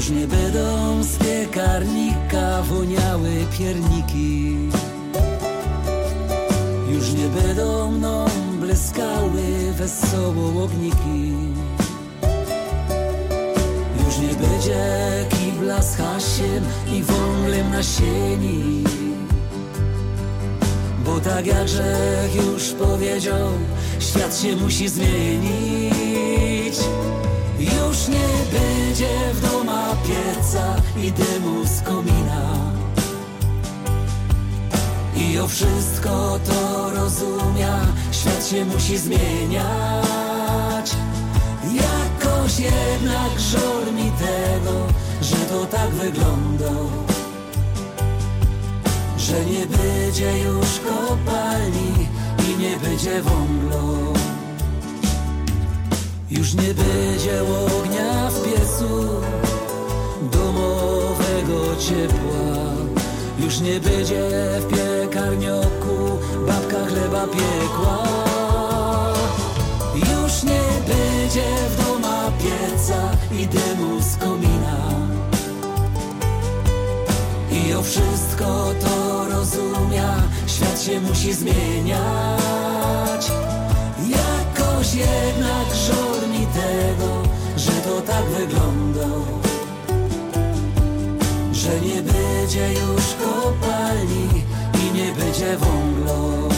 już nie będą z piekarnika woniały pierniki. Już nie będą mną bleskały wesoło ogniki. Już nie będzie kibla z hasiem i wąglem na sieni. Bo tak jak Grzech już powiedział, świat się musi zmienić już nie będzie w doma pieca i dymu z komina. I o wszystko to rozumia, świat się musi zmieniać. Jakoś jednak żal mi tego, że to tak wygląda. Że nie będzie już kopalni i nie będzie wąglo już nie będzie ognia w piecu domowego ciepła. Już nie będzie w piekarnioku babka chleba piekła. Już nie będzie w doma pieca i dymu z komina. I o wszystko to rozumia, świat się musi zmieniać. Jednak żal mi tego, że to tak wygląda. Że nie będzie już kopalni i nie będzie wąglo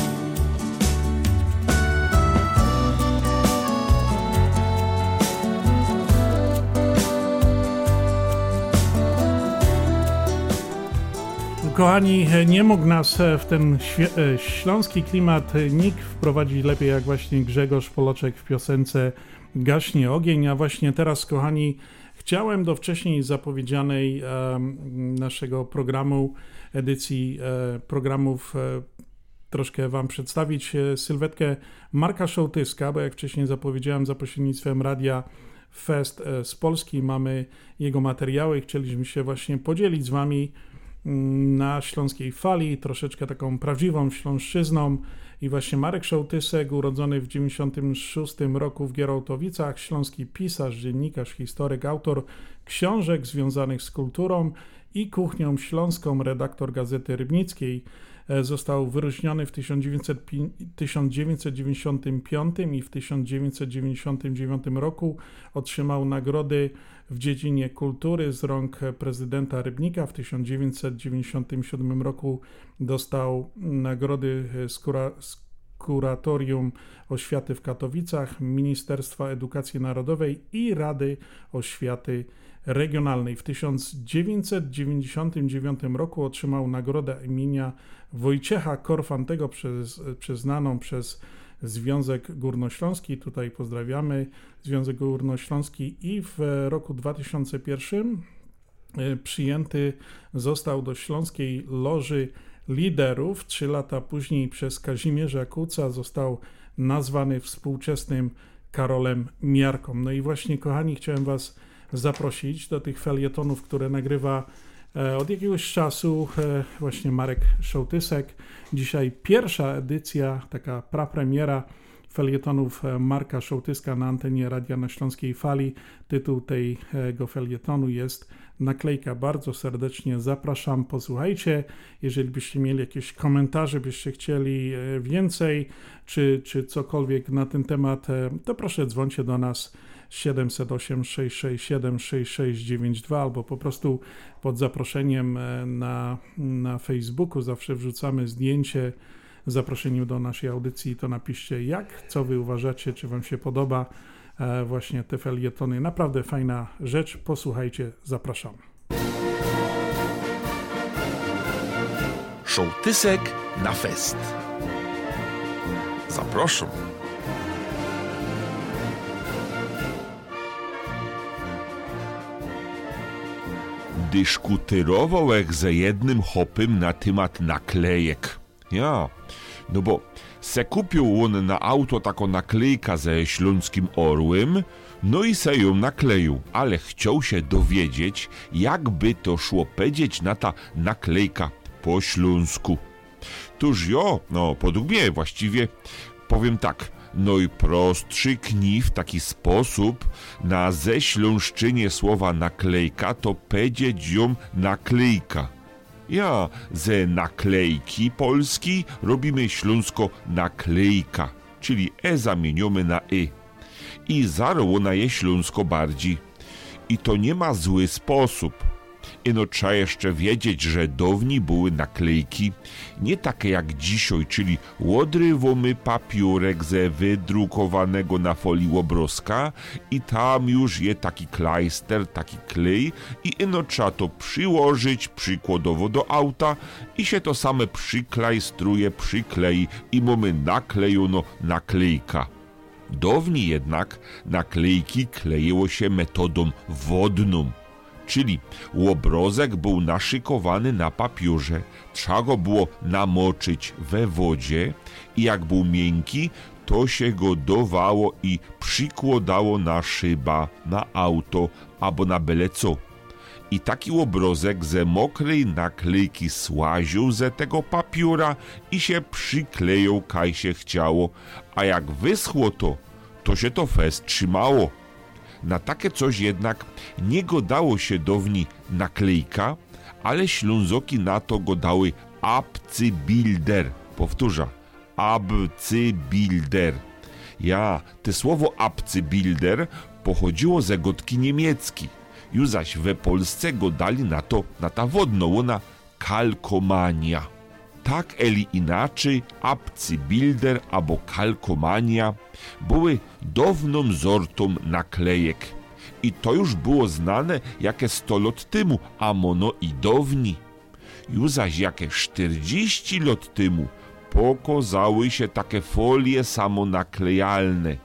Kochani, nie mógł nas w ten e, śląski klimat nikt wprowadzić lepiej jak właśnie Grzegorz Poloczek w piosence Gaśnie ogień, a właśnie teraz, kochani, chciałem do wcześniej zapowiedzianej e, naszego programu, edycji e, programów e, troszkę Wam przedstawić e, sylwetkę Marka Szołtyska, bo jak wcześniej zapowiedziałem za pośrednictwem radia Fest e, z Polski mamy jego materiały chcieliśmy się właśnie podzielić z Wami na śląskiej fali, troszeczkę taką prawdziwą śląszczyzną. I właśnie Marek Szołtysek, urodzony w 96 roku w Gierałtowicach, śląski pisarz, dziennikarz, historyk, autor książek związanych z kulturą i kuchnią śląską, redaktor Gazety Rybnickiej, został wyróżniony w 1905 1995 i w 1999 roku otrzymał nagrody w dziedzinie kultury z rąk prezydenta Rybnika. W 1997 roku dostał nagrody Skóra, Kuratorium Oświaty w Katowicach, Ministerstwa Edukacji Narodowej i Rady Oświaty Regionalnej. W 1999 roku otrzymał nagrodę imienia Wojciecha Korfantego przez, przyznaną przez Związek Górnośląski. Tutaj pozdrawiamy Związek Górnośląski i w roku 2001 e, przyjęty został do Śląskiej Loży Liderów. Trzy lata później przez Kazimierza Kuca został nazwany współczesnym Karolem Miarką. No i właśnie, kochani, chciałem Was zaprosić do tych felietonów, które nagrywa od jakiegoś czasu e, właśnie Marek Szołtysek. Dzisiaj pierwsza edycja, taka prapremiera felietonów e, Marka Szołtyska na antenie Radia na Śląskiej Fali. Tytuł tego felietonu jest Naklejka. Bardzo serdecznie zapraszam, posłuchajcie. Jeżeli byście mieli jakieś komentarze, byście chcieli więcej, czy, czy cokolwiek na ten temat, to proszę dzwońcie do nas 708 667 6692 albo po prostu pod zaproszeniem e, na, na Facebooku zawsze wrzucamy zdjęcie zaproszeniem do naszej audycji, to napiszcie jak, co wy uważacie, czy wam się podoba e, właśnie te felietony. Naprawdę fajna rzecz, posłuchajcie, zapraszam. Szołtysek na fest. Zapraszam. Dyskutyrował ze jednym hopem na temat naklejek. Ja, no bo se kupił on na auto taką naklejka ze śląskim orłem, no i se ją nakleił, ale chciał się dowiedzieć, jakby to szło powiedzieć na ta naklejka po śląsku. Tuż jo, no podług mnie właściwie powiem tak, no i prostszy kni w taki sposób na ześląszczynie słowa naklejka to powiedzieć ją naklejka. Ja ze naklejki polski robimy śląsko naklejka, czyli e zamieniamy na y. I zarło na je śląsko bardziej. I to nie ma zły sposób – Ino trzeba jeszcze wiedzieć, że dawniej były naklejki nie takie jak dzisiaj, czyli łodrywomy papiurek ze wydrukowanego na folii łobroska i tam już je taki klejster, taki klej i ino trzeba to przyłożyć przykładowo do auta i się to same przyklejstruje, przyklei i mamy naklejono naklejka. Dawniej jednak naklejki kleiło się metodą wodną czyli łobrozek był naszykowany na papiurze, trzeba go było namoczyć we wodzie i jak był miękki, to się go dowało i przykładało na szyba, na auto albo na byle co. I taki łobrozek ze mokrej naklejki słaził ze tego papiura i się przykleją, kaj się chciało, a jak wyschło to, to się to fest trzymało. Na takie coś jednak nie godało się downi naklejka, ale ślązoki na to godały abcybilder. Powtórzę, abcybilder. Ja, te słowo abcybilder pochodziło ze gotki niemiecki. Już zaś we Polsce godali na to, na ta wodno, ona kalkomania. Tak eli inaczej abcybilder albo kalkomania były dawną zortą naklejek. I to już było znane jakie 100 lat temu, a mono i dawni. Już zaś jakie 40 lat temu pokazały się takie folie samonaklejalne.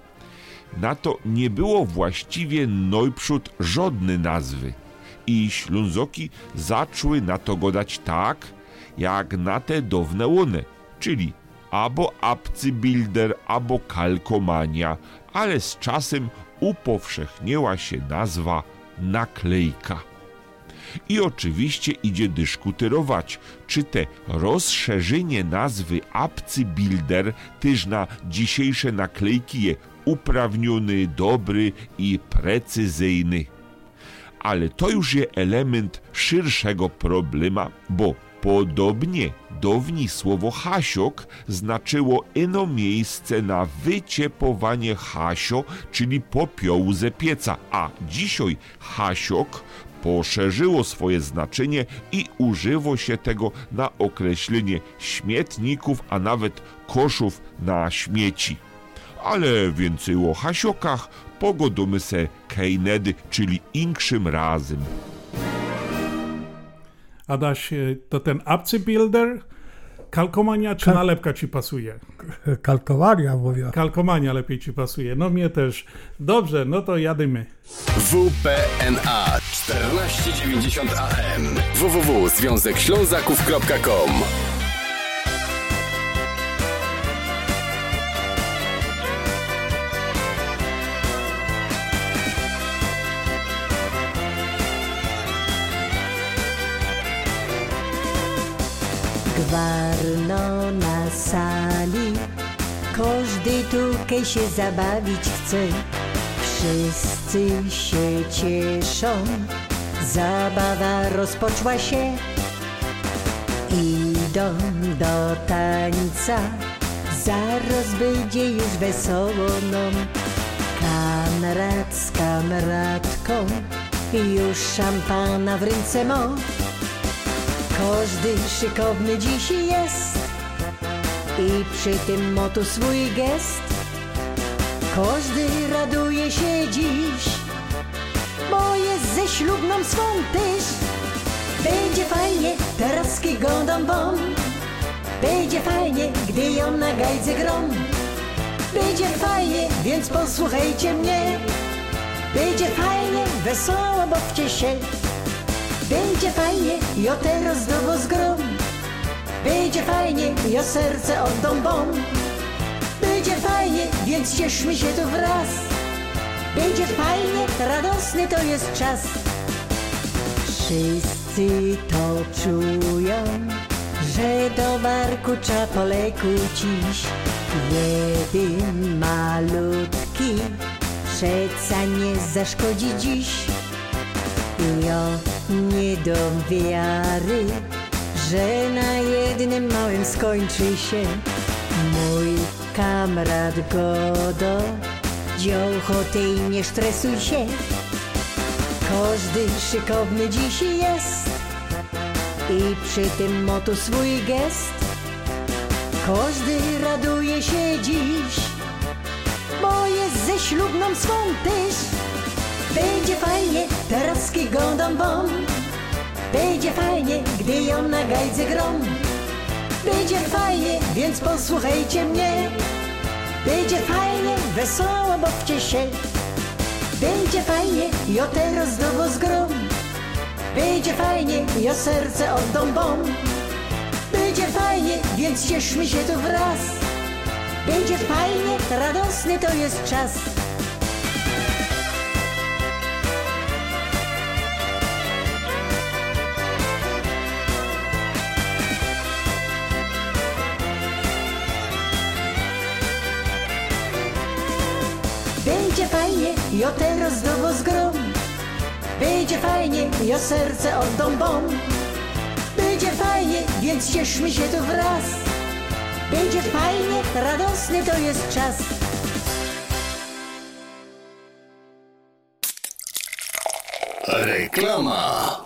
Na to nie było właściwie najprzód żadnej nazwy. I ślązoki zaczęły na to godać tak, jak na te dawne łone, czyli albo abcybilder, albo kalkomania, ale z czasem upowszechniła się nazwa naklejka. I oczywiście idzie dyskutyrować, czy te rozszerzenie nazwy abcybilder też na dzisiejsze naklejki je uprawniony, dobry i precyzyjny. Ale to już jest element szerszego problema, bo Podobnie dawniej słowo hasiok znaczyło ino miejsce na wyciepowanie hasio, czyli popiołu ze pieca, a dzisiaj hasiok poszerzyło swoje znaczenie i używa się tego na określenie śmietników, a nawet koszów na śmieci. Ale więcej o hasiokach pogodumy se kejnedy, czyli inkszym razem. Adaś, to ten Builder, kalkomania czy Kal- nalepka ci pasuje? Kalkowania mówię. Kalkomania lepiej ci pasuje. No mnie też. Dobrze, no to jadymy. WPNA 1490 AM www.związekślązaków.com Gwarno na sali. Każdy tutaj się zabawić chce. Wszyscy się cieszą. Zabawa rozpoczęła się. Idą do tańca. Zaraz będzie już wesoło nam. Kamrat z kamratką. Już szampana w ręce ma każdy szykowny dziś jest i przy tym motu swój gest. Każdy raduje się dziś, bo jest ze ślubną swą też. Będzie fajnie, teraz kigodą bom. Będzie fajnie, gdy ją na gajdze grom. Będzie fajnie, więc posłuchajcie mnie. Będzie fajnie, wesoło, bawcie się. Będzie fajnie, jo teraz do was grom. Będzie fajnie, jo serce oddam wam. Będzie fajnie, więc cieszmy się tu wraz. Będzie fajnie, radosny to jest czas. Wszyscy to czują, że do barku trzeba polekucić. Jeden malutki, przeca nie zaszkodzi dziś. Ja nie dam wiary, że na jednym małym skończy się mój kamrat Godo. Dziołchoty i nie stresuj się, każdy szykowny dziś jest i przy tym motu swój gest. Każdy raduje się dziś, bo jest ze ślubną swą też. Będzie fajnie, teraz kigodą wam. Będzie fajnie, gdy ją na gajdze grom. Będzie fajnie, więc posłuchajcie mnie. Będzie fajnie, wesoło bawcie się. Będzie fajnie, jo teraz do was grom. Będzie fajnie, jo serce oddam wam. Będzie fajnie, więc cieszmy się tu wraz. Będzie fajnie, radosny to jest czas. Jo teraz do was grom. Będzie fajnie, jo serce oddam wam. Będzie fajnie, więc cieszmy się tu wraz. Będzie fajnie, radosny to jest czas. Reklama.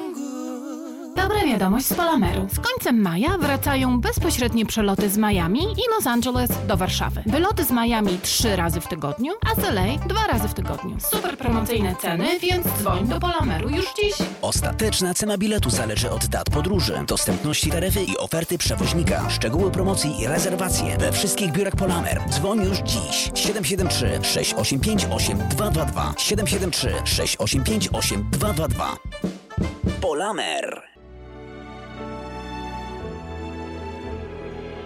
Dobra wiadomość z Polameru. Z końcem maja wracają bezpośrednie przeloty z Miami i Los Angeles do Warszawy. Wyloty z Miami trzy razy w tygodniu, a z LA dwa razy w tygodniu. Super promocyjne ceny, więc dzwoń do Polameru już dziś. Ostateczna cena biletu zależy od dat podróży, dostępności taryfy i oferty przewoźnika. Szczegóły promocji i rezerwacje we wszystkich biurach Polamer. Dzwoń już dziś. 773 685 8222 773 685 8222 Polamer.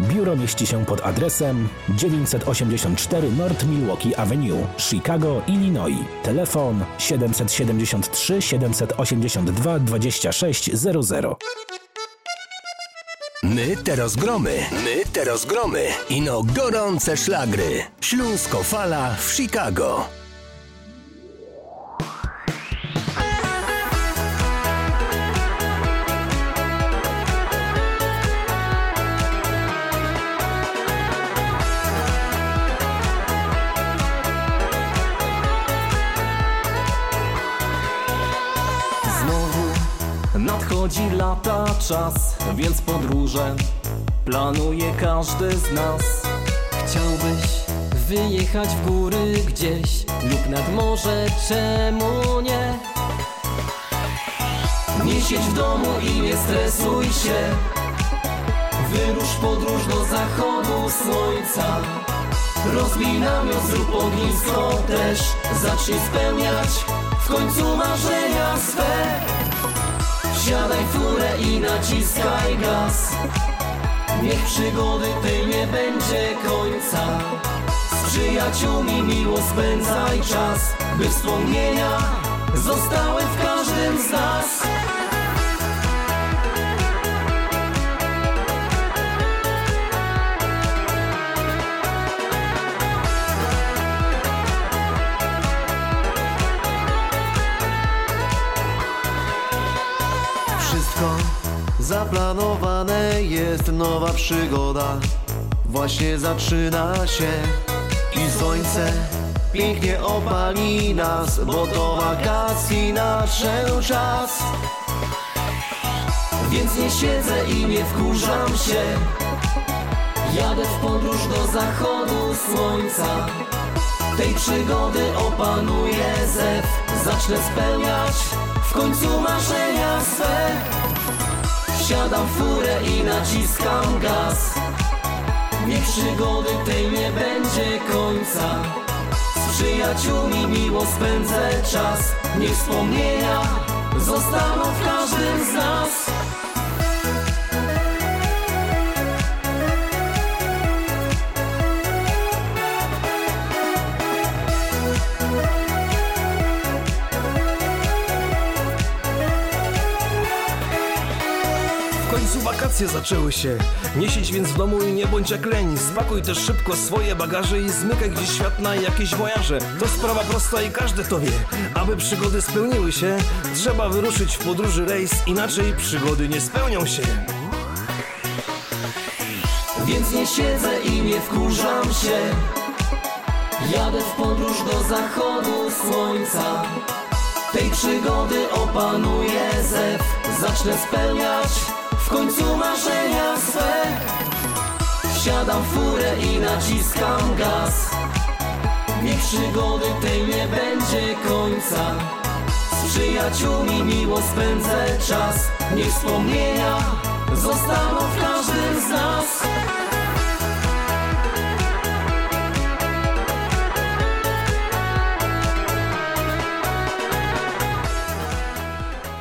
Biuro mieści się pod adresem 984 North Milwaukee Avenue, Chicago, Illinois. Telefon 773 782 2600. My teraz gromy, my teraz gromy. Ino gorące szlagry. Śląsko fala w Chicago. Czas, więc podróże planuje każdy z nas. Chciałbyś wyjechać w góry gdzieś lub nad morze, czemu nie? Nie siedź w domu i nie stresuj się. Wyrusz podróż do zachodu słońca. Rozbij namiot, zrób ognisko też. Zacznij spełniać w końcu marzenia swe. Wsiadaj furę i naciskaj gaz. Niech przygody tej nie będzie końca. Z przyjaciółmi miło spędzaj czas, by wspomnienia zostały w każdym z nas. Przygoda Właśnie zaczyna się I słońce pięknie opali nas Bo do wakacji nadszedł czas. Więc nie siedzę i nie wkurzam się. Jadę w podróż do zachodu słońca. Tej przygody opanuje zew. Zacznę spełniać w końcu marzenia swe Wsiadam w furę i naciskam gaz. Niech przygody tej nie będzie końca. Z przyjaciółmi miło spędzę czas. Niech wspomnienia zostaną w każdym z nas wakacje zaczęły się. Nie siedź więc w domu i nie bądź jak leń. Spakuj też szybko swoje bagaże i zmykaj gdzieś świat na jakieś wojaże. To sprawa prosta i każdy to wie. Aby przygody spełniły się, trzeba wyruszyć w podróży rejs, inaczej przygody nie spełnią się. Więc nie siedzę i nie wkurzam się Jadę w podróż do zachodu słońca Tej przygody opanuje zew Zacznę spełniać w końcu marzenia swe. Wsiadam w furę i naciskam gaz. Niech przygody tej nie będzie końca. Z przyjaciółmi miło spędzę czas. Niech wspomnienia zostaną w każdym z nas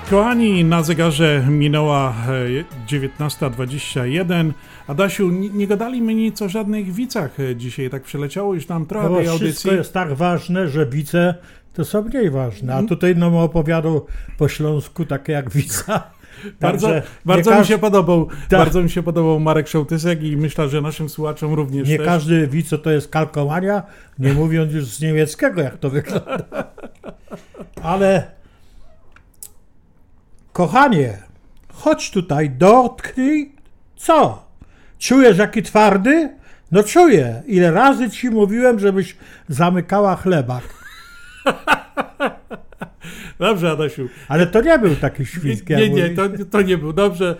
Kochani, na zegarze minęła e, 19.21. Adasiu, nie, nie gadali my nic o żadnych wicach e, dzisiaj, tak przeleciało już nam trochę No tej wszystko audycji. jest tak ważne, że wice to są mniej ważne. Mm. A tutaj no opowiadał po śląsku takie jak wica. Bardzo, bardzo mi się podobał, Tak. bardzo mi się podobał Marek Szołtysek i myślę, że naszym słuchaczom również Nie też. każdy wie, co to jest kalkomania, nie mówiąc już z niemieckiego, jak to wygląda. Ale kochanie, chodź tutaj, dotknij. Co? Czujesz, jaki twardy? No czuję. Ile razy ci mówiłem, żebyś zamykała chlebak. Dobrze, Adasiu. Ale to nie był taki świsk, jak Nie, nie, to, to nie był. Dobrze,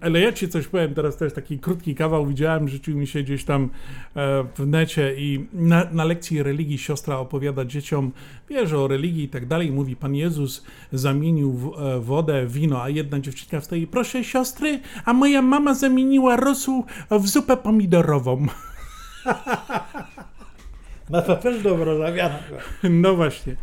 ale ja ci coś powiem, teraz też taki krótki kawał widziałem, rzucił mi się gdzieś tam e, w necie i na, na lekcji religii siostra opowiada dzieciom, wie, o religii i tak dalej, mówi, Pan Jezus zamienił w, e, wodę wino, a jedna dziewczynka wstaje, proszę siostry, a moja mama zamieniła rosół w zupę pomidorową. No to też dobra zamiana. No właśnie.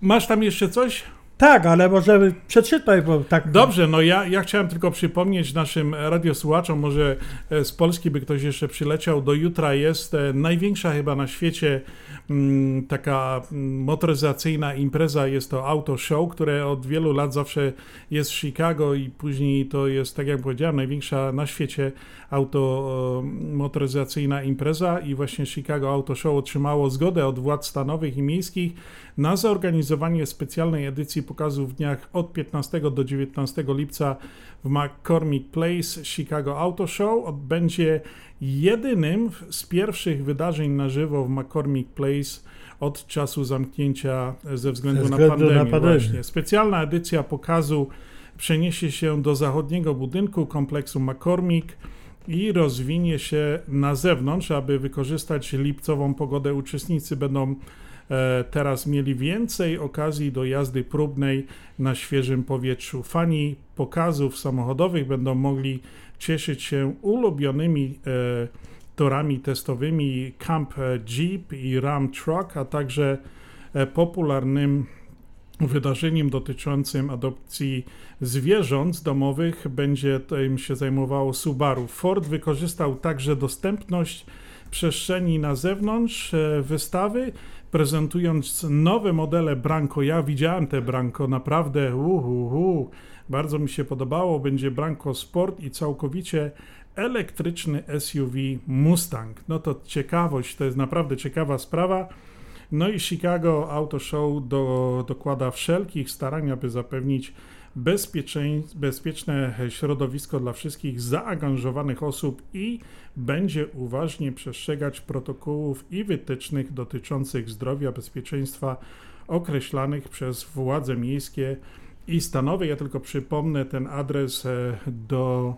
Masz tam jeszcze coś? Tak, ale może przeczytaj, bo tak... Dobrze, no ja, ja chciałem tylko przypomnieć naszym radiosłuchaczom, może e, z Polski by ktoś jeszcze przyleciał, do jutra jest e, największa chyba na świecie mm, taka mm, motoryzacyjna impreza, jest to Auto Show, które od wielu lat zawsze jest w Chicago i później to jest, tak jak powiedziałem, największa na świecie auto motoryzacyjna impreza. I właśnie Chicago Auto Show otrzymało zgodę od władz stanowych i miejskich na zorganizowanie specjalnej edycji pokazu w dniach od 15 do 19 lipca w McCormick Place Chicago Auto Show. Odbędzie jedynym z pierwszych wydarzeń na żywo w McCormick Place od czasu zamknięcia ze względu, Ze na, względu na pandemię, pandemię. Właśnie. Specjalna edycja pokazu przeniesie się do zachodniego budynku kompleksu McCormick i rozwinie się na zewnątrz, aby wykorzystać lipcową pogodę. Uczestnicy będą teraz mieli więcej okazji do jazdy próbnej na świeżym powietrzu. Fani pokazów samochodowych będą mogli cieszyć się ulubionymi e, torami testowymi Camp Jeep i Ram Truck, a także e, popularnym wydarzeniem dotyczącym adopcji zwierząt domowych będzie tym się zajmowało Subaru. Ford wykorzystał także dostępność przestrzeni na zewnątrz e, wystawy, prezentując nowe modele Branco. Ja widziałem te Branco, naprawdę uhuhu, bardzo mi się podobało. Będzie Branco Sport i całkowicie elektryczny SUV Mustang. No to ciekawość, to jest naprawdę ciekawa sprawa. No i Chicago Auto Show do, dokłada wszelkich starań, aby zapewnić bezpieczne środowisko dla wszystkich zaangażowanych osób i będzie uważnie przestrzegać protokołów i wytycznych dotyczących zdrowia, bezpieczeństwa określanych przez władze miejskie i stanowe. Ja tylko przypomnę ten adres e, do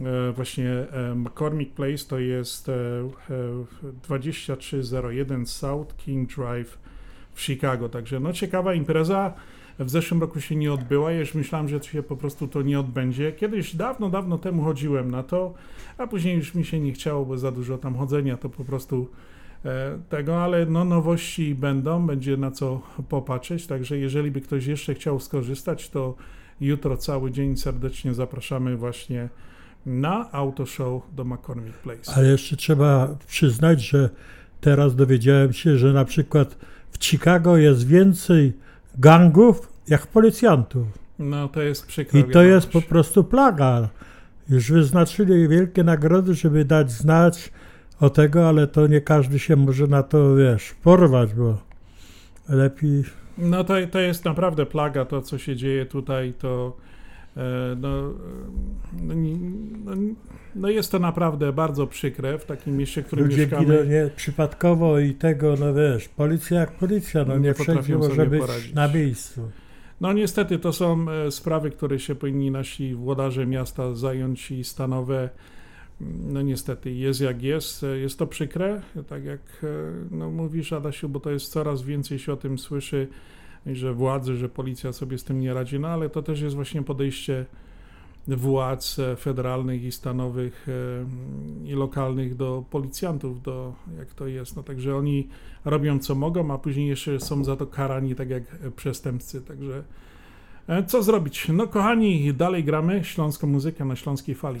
e, właśnie e, McCormick Place to jest e, e, 2301 South King Drive w Chicago. Także no ciekawa impreza. W zeszłym roku się nie odbyła, ja już myślałem, że się po prostu to nie odbędzie. Kiedyś dawno, dawno temu chodziłem na to, a później już mi się nie chciało, bo za dużo tam chodzenia, to po prostu e, tego, ale no nowości będą, będzie na co popatrzeć, także jeżeli by ktoś jeszcze chciał skorzystać, to jutro cały dzień serdecznie zapraszamy właśnie na Auto Show do McCormick Place. Ale jeszcze trzeba przyznać, że teraz dowiedziałem się, że na przykład w Chicago jest więcej gangów jak policjantów. No to jest przykre. I to jest po prostu plaga. Już wyznaczyli wielkie nagrody, żeby dać znać o tego, ale to nie każdy się może na to, wiesz, porwać, bo lepiej... No to, to jest naprawdę plaga, to co się dzieje tutaj, to no, e, no, no, no jest to naprawdę bardzo przykre w takim mieście, w którym Ludzie giną mieszkamy. nie, przypadkowo i tego, no wiesz, policja jak policja, no Nie nie, wszędzie może być poradzić. na miejscu. No niestety to są e, sprawy, które się powinni nasi włodarze miasta zająć i stanowe. No niestety jest jak jest. E, Jest to przykre, tak jak e, no, mówisz Adasiu, bo to jest coraz więcej się o tym słyszy, że władzy, że policja sobie z tym nie radzi, no ale to też jest właśnie podejście władz federalnych i stanowych e, i lokalnych do policjantów, do jak to jest. No także oni robią co mogą, a później jeszcze są za to karani tak jak przestępcy. Także e, co zrobić? No kochani, dalej gramy śląską muzykę na śląskiej fali.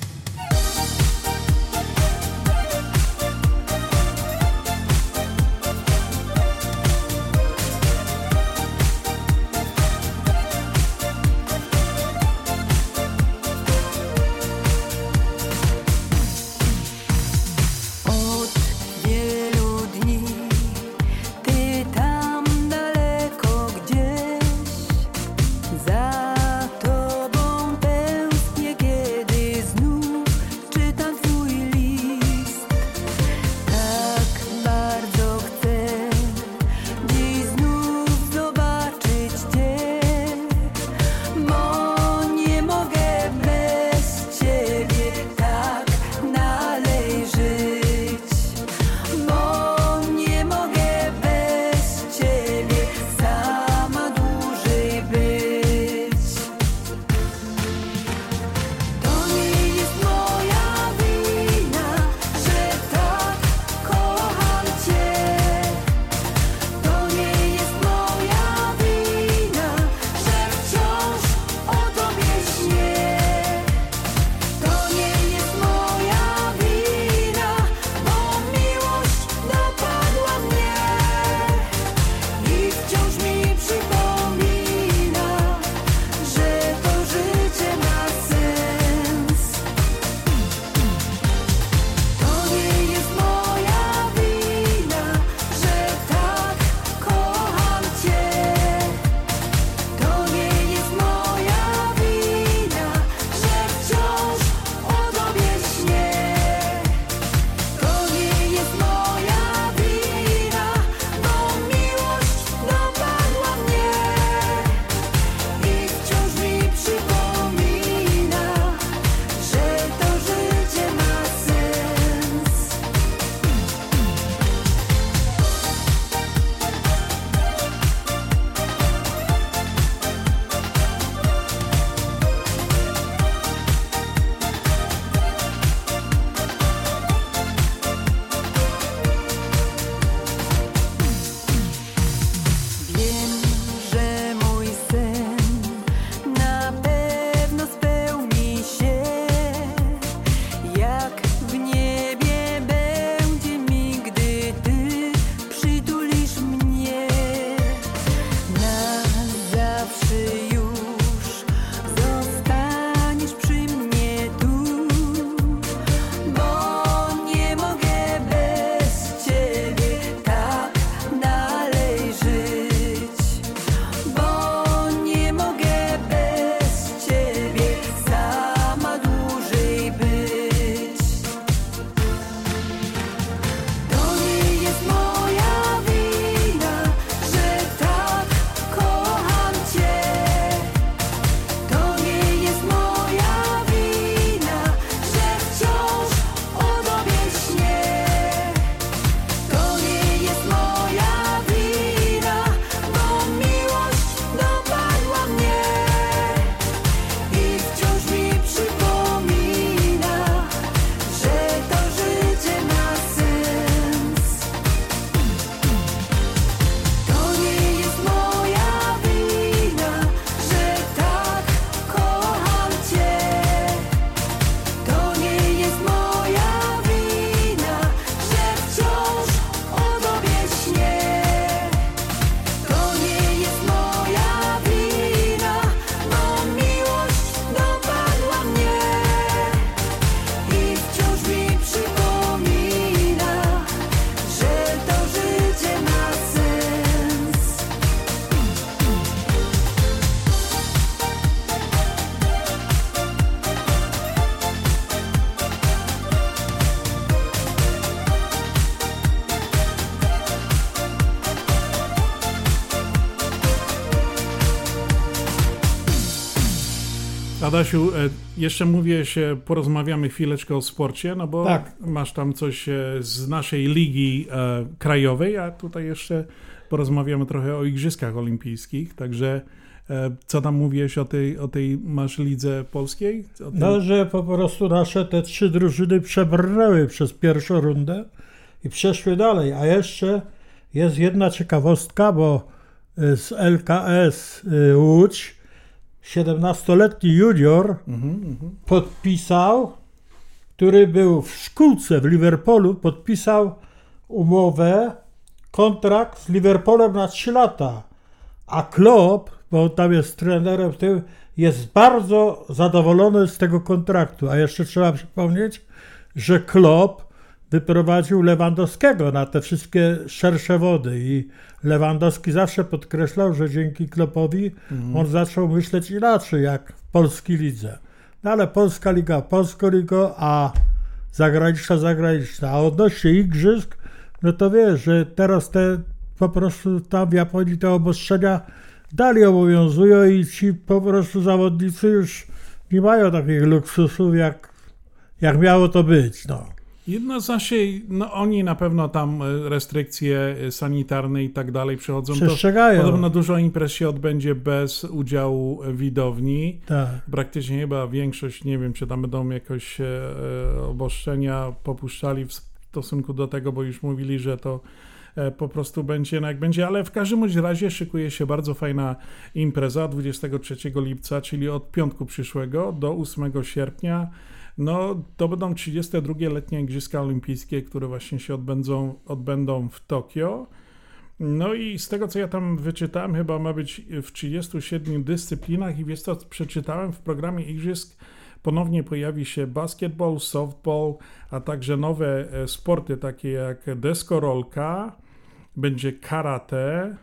Adasiu, e, jeszcze mówię się, porozmawiamy chwileczkę o sporcie, no bo tak. masz tam coś e, z naszej ligi e, krajowej, a tutaj jeszcze porozmawiamy trochę o Igrzyskach Olimpijskich, także co tam mówisz o tej, o tej masz lidze polskiej? No, że po prostu nasze te trzy drużyny przebrnęły przez pierwszą rundę i przeszły dalej. A jeszcze jest jedna ciekawostka, bo z LKS y, Łódź 17-letni junior podpisał, który był w szkółce w Liverpoolu, podpisał umowę, kontrakt z Liverpoolem na 3 lata. A Klopp, bo on tam jest trenerem w tym, jest bardzo zadowolony z tego kontraktu. A jeszcze trzeba przypomnieć, że Klopp wyprowadził Lewandowskiego na te wszystkie szersze wody i Lewandowski zawsze podkreślał, że dzięki Kloppowi Mhm. on zaczął myśleć inaczej, jak w polskiej lidze. No ale Polska Liga, Polska Liga, a zagraniczna, zagraniczna. A odnośnie igrzysk, no to wiesz, że teraz te po prostu tam w Japonii te obostrzenia dalej obowiązują i ci po prostu zawodnicy już nie mają takich luksusów, jak, jak miało to być. No. Jedno znaczy, no oni na pewno tam e, restrykcje e, sanitarne i tak dalej przechodzą. To Przestrzegają. Podobno dużo imprez się odbędzie bez udziału e, widowni. Tak. Praktycznie chyba większość, nie wiem, czy tam będą jakoś e, obostrzenia popuszczali w stosunku do tego, bo już mówili, że to po prostu będzie no jak będzie, ale w każdym razie szykuje się bardzo fajna impreza 23 lipca, czyli od piątku przyszłego do 8 sierpnia. No, to będą 32 letnie Igrzyska Olimpijskie, które właśnie się odbędą, odbędą w Tokio. No i z tego, co ja tam wyczytałem, chyba ma być w 37 dyscyplinach i wiesz co, przeczytałem w programie Igrzysk ponownie pojawi się basketball, softball, a także nowe e, sporty takie jak deskorolka, będzie karate,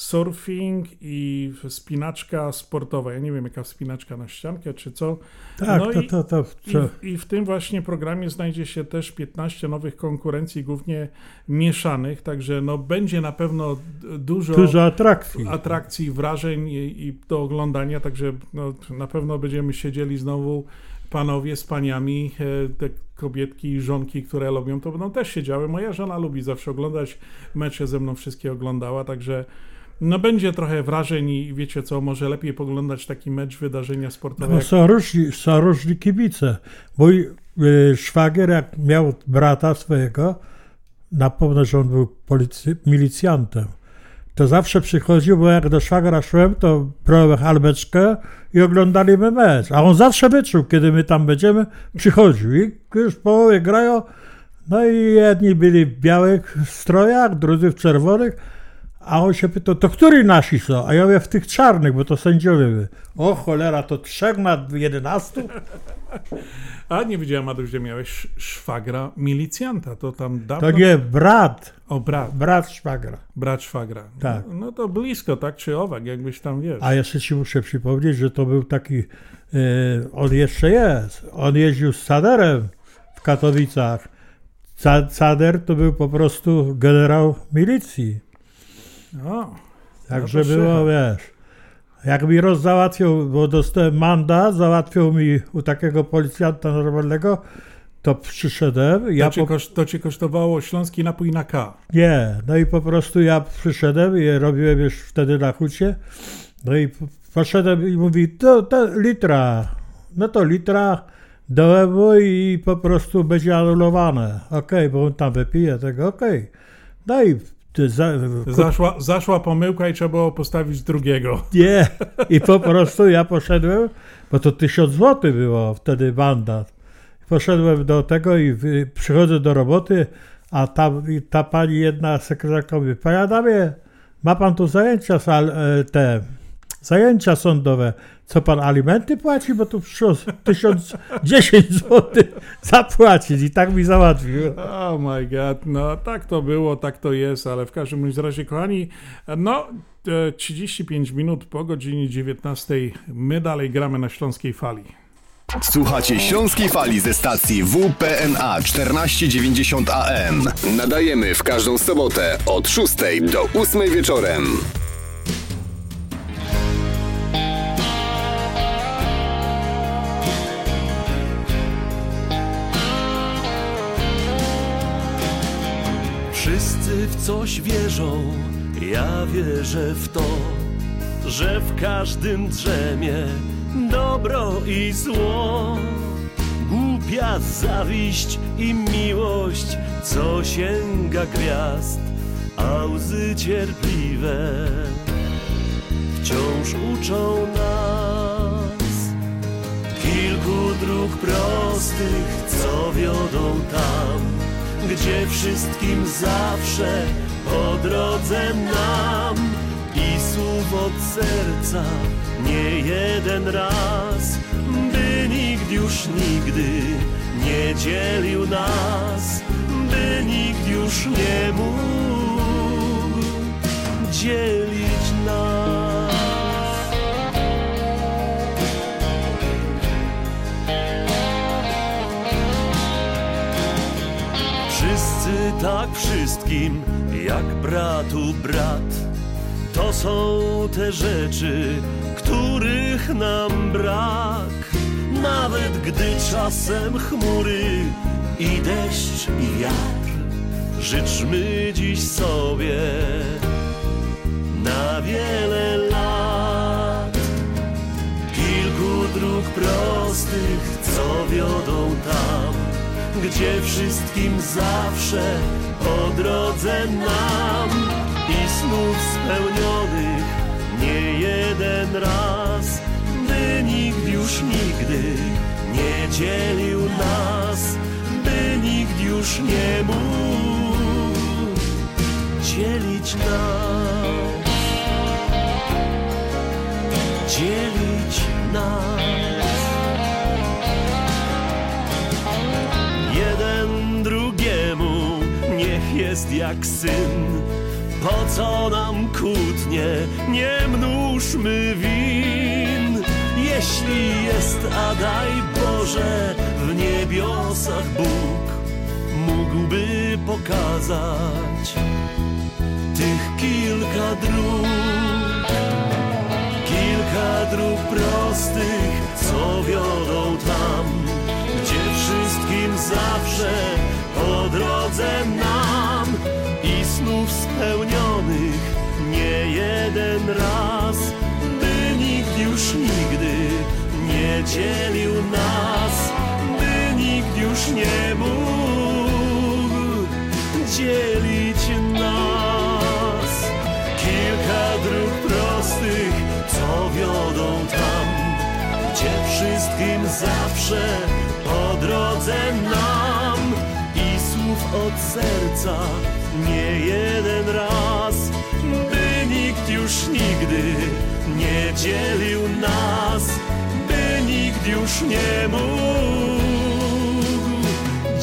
surfing i spinaczka sportowa. Ja nie wiem, jaka spinaczka na ściankę czy co. Tak, no to- i, to- to- i, co? w- I w tym właśnie programie znajdzie się też 15 nowych konkurencji, głównie mieszanych, także no będzie na pewno dużo, Dużo atrakcji. atrakcji, wrażeń i, i do oglądania, także no, na pewno będziemy siedzieli znowu panowie z paniami, e, te kobietki i żonki, które lubią, to będą też siedziały. Moja żona lubi zawsze oglądać mecze, ze mną wszystkie oglądała, także no będzie trochę wrażeń i wiecie co, może lepiej poglądać taki mecz, wydarzenia sportowe. No, jak- są, różni, są różni kibice. Mój y, szwagier, jak miał brata swojego, napomnę, że on był policy, milicjantem, to zawsze przychodził, bo jak do szwagra szłem, to brałem halbeczkę i oglądaliśmy mecz. A on zawsze wyczuł, kiedy my tam będziemy, przychodził i już w połowie grają, no i jedni byli w białych strojach, drudzy w czerwonych, a on się pytał, to którzy nasi są? A ja mówię, w tych czarnych, bo to sędziowie były. O cholera, to trzech na jedenastu? A nie wiedziałem, Adu, że miałeś sz- szwagra milicjanta, to tam dawno... To nie, brat. O, brat. Brat szwagra. Brat szwagra. Tak. No, no to blisko, tak czy owak, jakbyś tam wiesz. A jeszcze ci muszę przypomnieć, że to był taki, e, on jeszcze jest, on jeździł z Saderem w Katowicach. Ca- Cader to był po prostu generał milicji. O, Także no było, wiesz, jak mi rozzałatwił, bo dostałem mandat, załatwił mi u takiego policjanta normalnego, to przyszedłem. Ja to, ci po, koszt, to kosztowało śląski napój na K. nie, no i po prostu ja przyszedłem i robiłem już wtedy na hucie. No i po- poszedłem i mówi, to, to litra. No to litra do łebu i po prostu będzie anulowane. Okej, bo on tam wypije tego, okej. No i za, Zaszła, zaszła pomyłka i trzeba było postawić drugiego. nie. I po prostu ja poszedłem, bo to tysiąc złotych było wtedy mandat. Poszedłem do tego i przychodzę do roboty, a ta, ta pani jedna sekretarka mówi, panie Adamie, ma pan tu zajęcia, sal, e, te zajęcia sądowe. Co pan alimenty płaci? Bo tu przyszło z tysiąc dziesięć złotych zapłacić i tak mi załatwił. Oh my god, no tak to było, tak to jest, ale w każdym razie, kochani, no e, 35 minut po godzinie 19 my dalej gramy na Śląskiej Fali. Słuchacie Śląskiej Fali ze stacji WPNA 1490 AM. Nadajemy w każdą sobotę od 6 do 8 wieczorem. W coś wierzą, ja wierzę w to, że w każdym drzemie dobro i zło. Głupia zawiść i miłość, co sięga gwiazd, a łzy cierpliwe wciąż uczą nas. Kilku dróg prostych, co wiodą tam, gdzie wszystkim zawsze po drodze nam i słów od serca nie jeden raz, by nikt już nigdy nie dzielił nas, by nikt już nie mógł dzielić nas. Tak wszystkim, jak bratu brat. To są te rzeczy, których nam brak. Nawet gdy czasem chmury i deszcz i wiatr, życzmy dziś sobie na wiele lat. Kilku dróg prostych, co wiodą tam, gdzie wszystkim zawsze po drodze nam i snów spełnionych nie jeden raz, by nikt już nigdy nie dzielił nas, by nikt już nie mógł dzielić nas, dzielić nas. Jeden drugiemu niech jest jak syn. Po co nam kłótnie, nie mnóżmy win. Jeśli jest, a daj Boże, w niebiosach Bóg mógłby pokazać tych kilka dróg. Kilka dróg prostych, co wiodą tam, zawsze po drodze nam i snów spełnionych nie jeden raz, by nikt już nigdy nie dzielił nas, by nikt już nie mógł dzielić nas. Kilka dróg prostych, co wiodą tam, gdzie wszystkim zawsze po drodze nam i słów od serca nie jeden raz, by nikt już nigdy nie dzielił nas, by nikt już nie mógł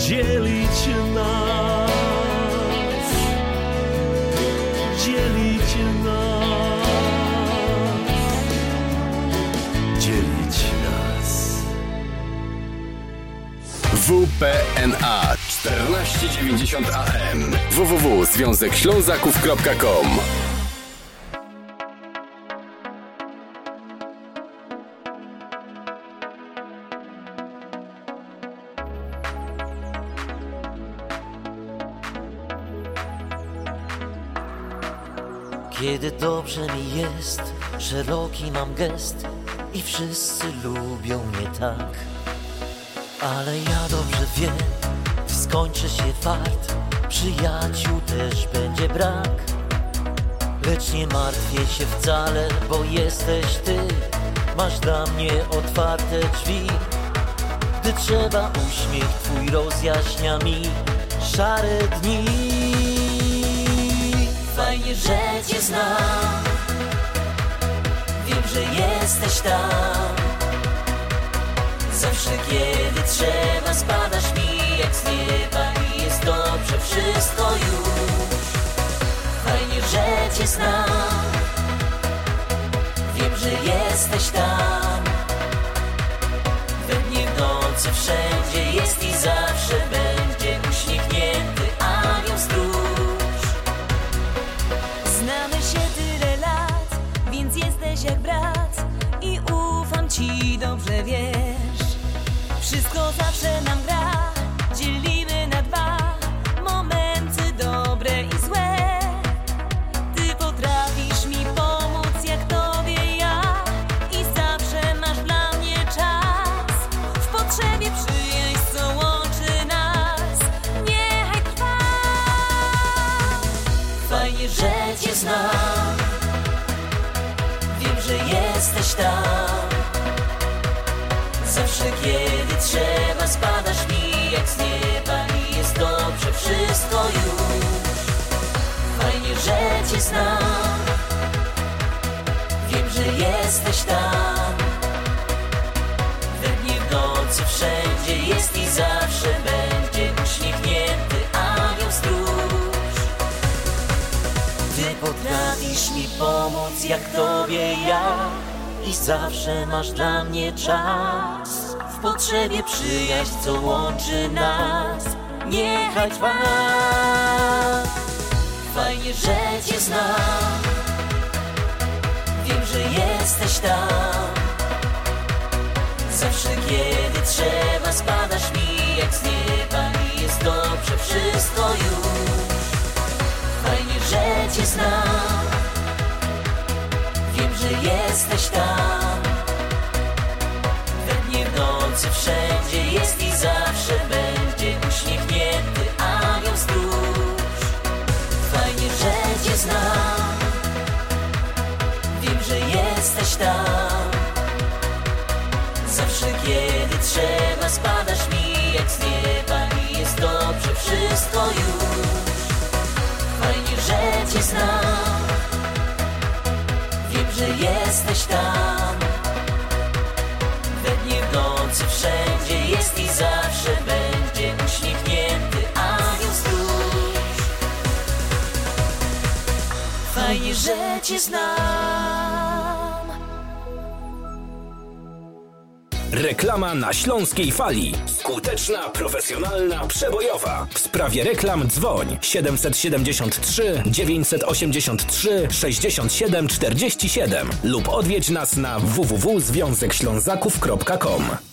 dzielić nas, WPNA 1490 AM www.związekślązaków.com Kiedy dobrze mi jest, szeroki mam gest i wszyscy lubią mnie tak. Ale ja dobrze wiem, skończy się fart, przyjaciół też będzie brak. Lecz nie martwię się wcale, bo jesteś ty, masz dla mnie otwarte drzwi. Gdy trzeba, uśmiech twój rozjaśnia mi szare dni. Fajnie, że cię znam Wiem, że jesteś tam Zawsze kiedy trzeba spadasz mi jak z nieba I jest dobrze wszystko już. Fajnie, że cię znam. Wiem, że jesteś tam. We dnie w nocy wszędzie jest i zawsze że cię znam. Wiem, że jesteś tam. We dnie w nocy wszędzie jest i zawsze będzie Uśmiechnięty anioł stróż. Ty potrafisz mi pomóc jak tobie ja I zawsze masz dla mnie czas. W potrzebie przyjaźń, co łączy nas Niechaj trwa Fajnie, że cię znam. Wiem, że jesteś tam. Zawsze kiedy trzeba spadasz mi jak z nieba I jest dobrze wszystko już. Fajnie, że cię znam. Wiem, że jesteś tam. We dnie w nocy wszędzie jest cię znam. Wiem, że jesteś tam. We dnie w nocy wszędzie jest i zawsze będzie Uśmiechnięty anioł stróż Fajnie, że cię znam. Reklama na Śląskiej Fali. Skuteczna, profesjonalna, przebojowa. W sprawie reklam dzwoń 773 983 67 47 lub odwiedź nas na www.związekślązaków.com.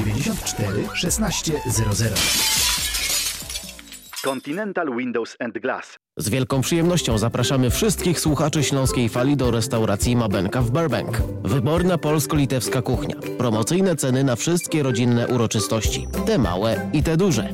794 1600. Continental Windows and Glass. Z wielką przyjemnością zapraszamy wszystkich słuchaczy Śląskiej Fali do restauracji Mabenka w Burbank. Wyborna polsko-litewska kuchnia. Promocyjne ceny na wszystkie rodzinne uroczystości. Te małe i te duże.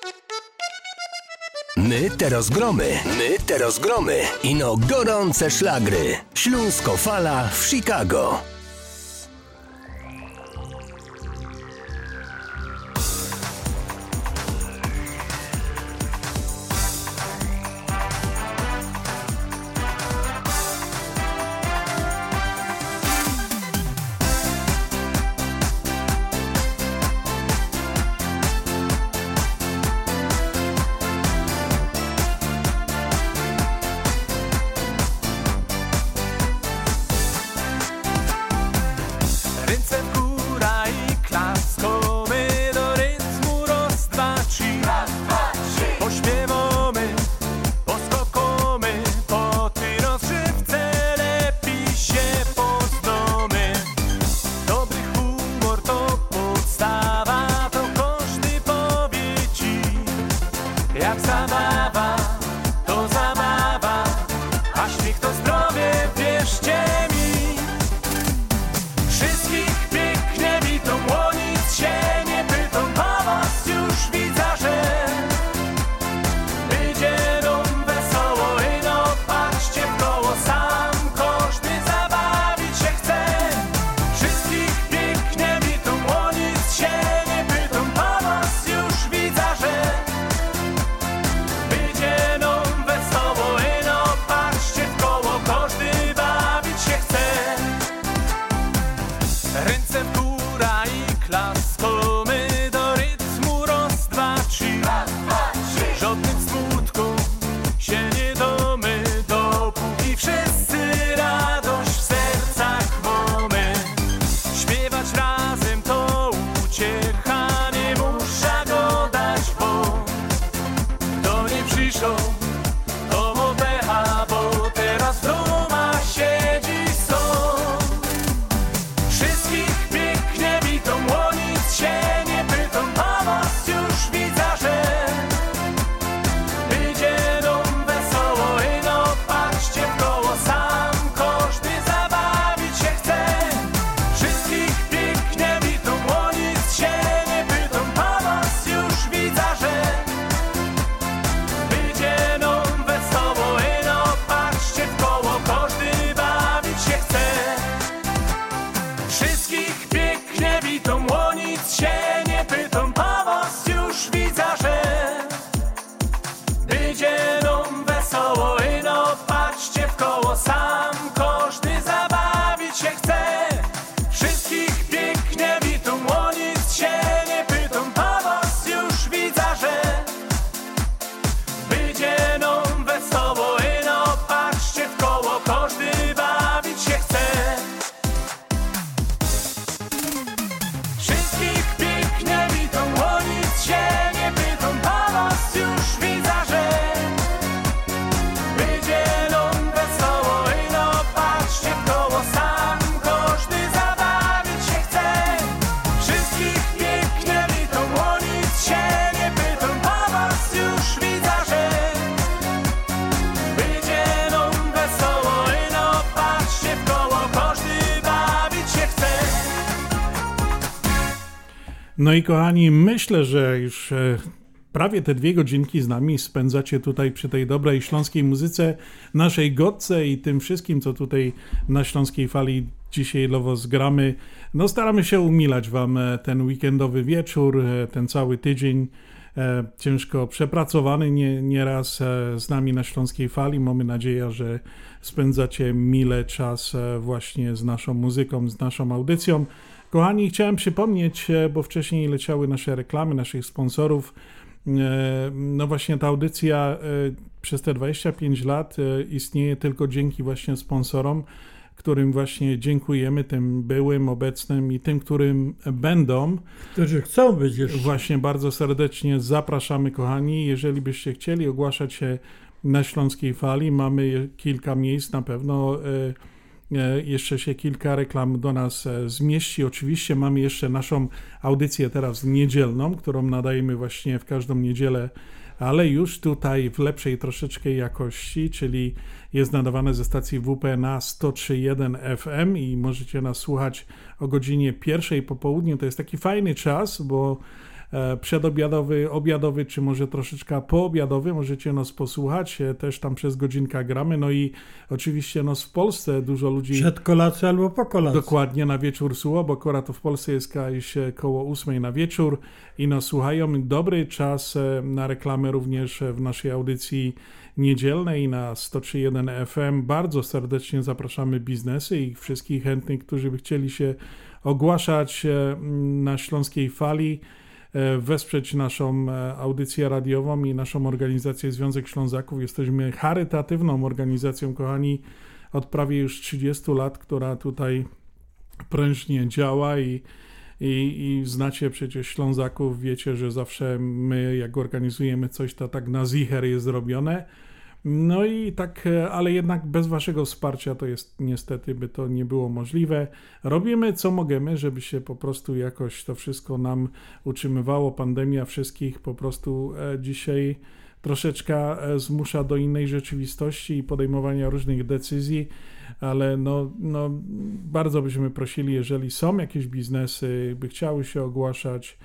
My teraz gromy, my teraz gromy. Ino gorące szlagry. Śląsko fala w Chicago. No i kochani, myślę, że już e, prawie te dwie godzinki z nami spędzacie tutaj przy tej dobrej śląskiej muzyce, naszej godce i tym wszystkim, co tutaj na śląskiej fali dzisiaj lowo zgramy. No staramy się umilać wam e, ten weekendowy wieczór, e, ten cały tydzień ciężko przepracowany nie, nieraz z nami na Śląskiej Fali. Mamy nadzieję, że spędzacie mile czas właśnie z naszą muzyką, z naszą audycją. Kochani, chciałem przypomnieć, e, bo wcześniej leciały nasze reklamy, naszych sponsorów. E, No właśnie ta audycja e, przez te 25 lat istnieje tylko dzięki właśnie sponsorom, którym właśnie dziękujemy, tym byłym, obecnym i tym, którym będą. Którzy chcą być jeszcze. Właśnie bardzo serdecznie zapraszamy, kochani. Jeżeli byście chcieli ogłaszać się na Śląskiej Fali, mamy kilka miejsc na pewno. E, Jeszcze się kilka reklam do nas e, zmieści. Oczywiście mamy jeszcze naszą audycję teraz niedzielną, którą nadajemy właśnie w każdą niedzielę, ale już tutaj w lepszej troszeczkę jakości, czyli jest nadawane ze stacji WPNA 103.1 FM i możecie nas słuchać o godzinie pierwszej po południu. To jest taki fajny czas, bo przedobiadowy, obiadowy, czy może troszeczkę poobiadowy. Możecie nas posłuchać, e, też tam przez godzinkę gramy. No i oczywiście nos w Polsce dużo ludzi... Przed kolacją albo po kolacji. Dokładnie na wieczór słucha, bo akurat to w Polsce jest jakaś e, koło 8 na wieczór i no słuchają. Dobry czas e, na reklamę również e, w naszej audycji niedzielnej na 103.1 FM. Bardzo serdecznie zapraszamy biznesy i wszystkich chętnych, którzy by chcieli się ogłaszać e, na Śląskiej Fali e, wesprzeć naszą e, audycję radiową i naszą organizację Związek Ślązaków. Jesteśmy charytatywną organizacją, kochani, od prawie już 30 lat, która tutaj prężnie działa i, i, i znacie przecież Ślązaków, wiecie, że zawsze my jak organizujemy coś, to tak na zicher jest zrobione. No i tak, e, ale jednak bez waszego wsparcia to jest niestety by to nie było możliwe. Robimy co możemy, żeby się po prostu jakoś to wszystko nam utrzymywało. Pandemia wszystkich po prostu e, dzisiaj troszeczkę e, zmusza do innej rzeczywistości i podejmowania różnych decyzji, ale no, no bardzo byśmy prosili, jeżeli są jakieś biznesy, by chciały się ogłaszać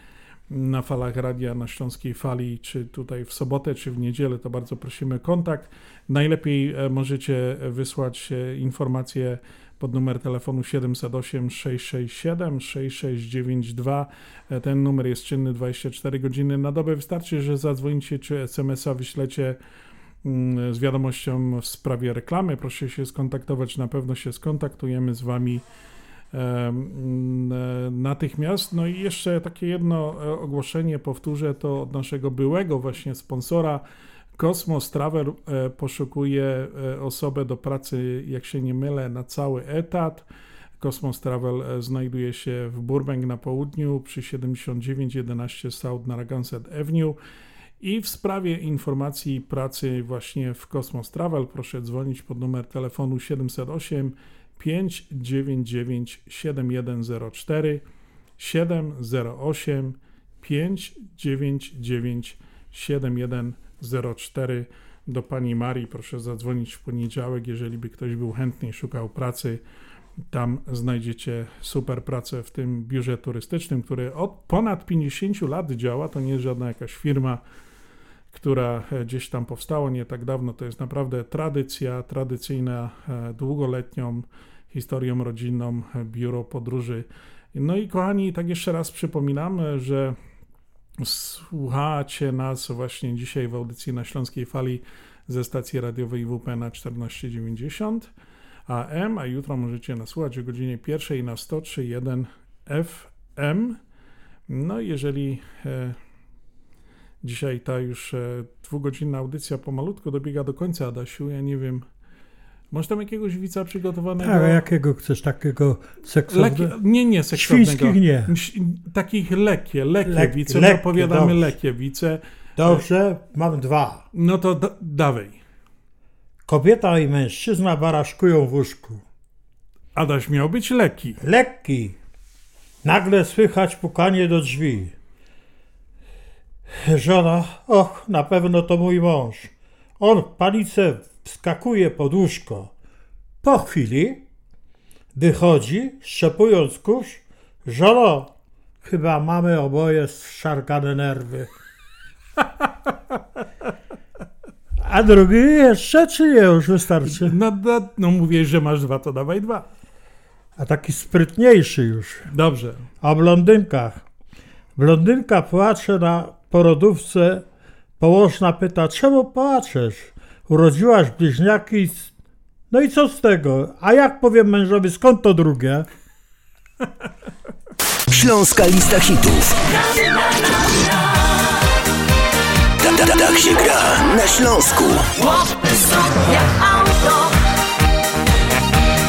na falach radia na Śląskiej Fali, czy tutaj w sobotę, czy w niedzielę, to bardzo prosimy kontakt. Najlepiej e, możecie wysłać e, informacje pod numer telefonu 708 667 6692. E, Ten numer jest czynny 24 godziny na dobę. Wystarczy, że zadzwonicie czy SMS-a wyślecie mm, z wiadomością w sprawie reklamy. Proszę się skontaktować, na pewno się skontaktujemy z Wami natychmiast. No i jeszcze takie jedno e, ogłoszenie, powtórzę to od naszego byłego właśnie sponsora. Kosmos Travel e, poszukuje e, osobę do pracy, jak się nie mylę, na cały etat. Kosmos Travel znajduje się w Burbank na południu przy 7911 South Narragansett Avenue. I w sprawie informacji pracy właśnie w Kosmos Travel proszę dzwonić pod numer telefonu 708 599 7104 708 599 7104 do pani Marii proszę zadzwonić w poniedziałek, jeżeli by ktoś był chętny i szukał pracy. Tam znajdziecie super pracę w tym biurze turystycznym, które od ponad 50 lat działa. To nie jest żadna jakaś firma, która e, gdzieś tam powstała nie tak dawno. To jest naprawdę tradycja, tradycyjna, e, długoletnią historią rodzinną, e, biuro podróży. No i kochani, tak jeszcze raz przypominam, że słuchacie nas właśnie dzisiaj w audycji na Śląskiej Fali ze stacji radiowej WP na 1490 AM, a jutro możecie nas słuchać o godzinie pierwszej na 103.1 FM. No jeżeli dzisiaj ta już e, dwugodzinna audycja pomalutko dobiega do końca, Adasiu, ja nie wiem, masz tam jakiegoś wica przygotowanego? Tak, a jakiego chcesz? Takiego seksownego? Nie, nie seksownego. Świńskich nie. Takich lekkie, lekkie Lek- wice, lekkie, opowiadamy dobrze. lekkie wice. Dobrze, mam dwa. No to da- dawaj. Kobieta i mężczyzna baraszkują w łóżku. Adaś miał być lekki. Lekki. Nagle słychać pukanie do drzwi. Żona, och, na pewno to mój mąż. On w panice wskakuje pod łóżko. Po chwili wychodzi, szczepując kurz. Żono, Chyba mamy oboje szargane nerwy. A drugi jeszcze, czy nie? Już wystarczy. No, no, no mówię, że masz dwa, to dawaj dwa. A taki sprytniejszy już. Dobrze. O blondynkach. Blondynka płacze na porodówce. Położna pyta, czemu płaczesz? Urodziłaś bliźniaki. No i co z tego? A jak powiem mężowi, skąd to drugie? Śląska lista hitów. Ta, ta, tak się gra na Śląsku. Łapy sobie auto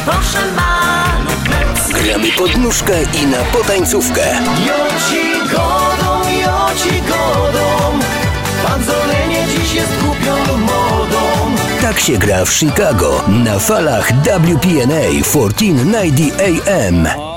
Proszę maluch Gramy pod nóżkę i na potańcówkę. Dziś jest modą Tak się gra w Chicago na falach WPNA 1490 AM.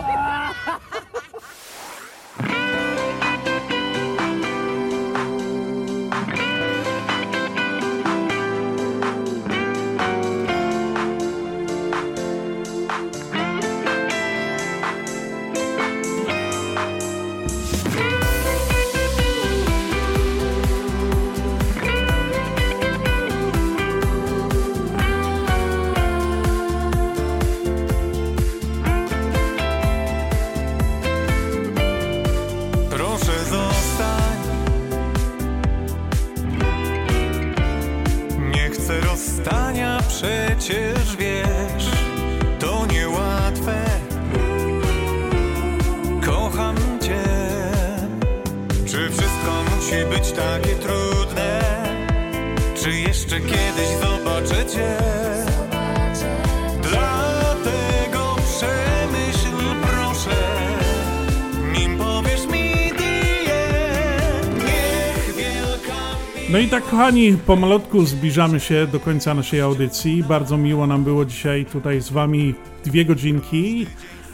Kochani, pomalutku zbliżamy się do końca naszej audycji. Bardzo miło nam było dzisiaj tutaj z Wami dwie godzinki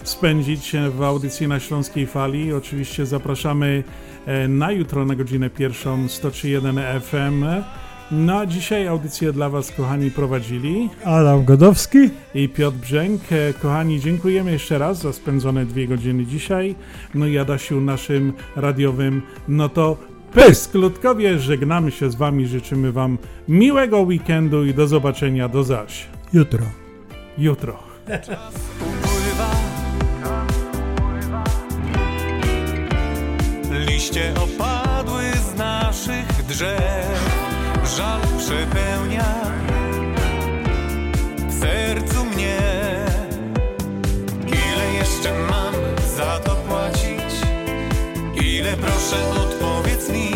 spędzić w audycji na Śląskiej Fali. Oczywiście zapraszamy e, na jutro na godzinę pierwszą 103.1 FM. No a dzisiaj audycję dla Was, kochani, prowadzili Adam Godowski i Piotr Brzęk. E, Kochani, dziękujemy jeszcze raz za spędzone dwie godziny dzisiaj. No i Adasiu, naszym radiowym, no to Pys, Klutkowie, żegnamy się z Wami, życzymy Wam miłego weekendu i do zobaczenia do zaś. Jutro. Jutro. Liście opadły z naszych drzew, żal przepełnia w sercu mnie. Ile jeszcze mam za to płacić? Ile proszę odpowiedz mi?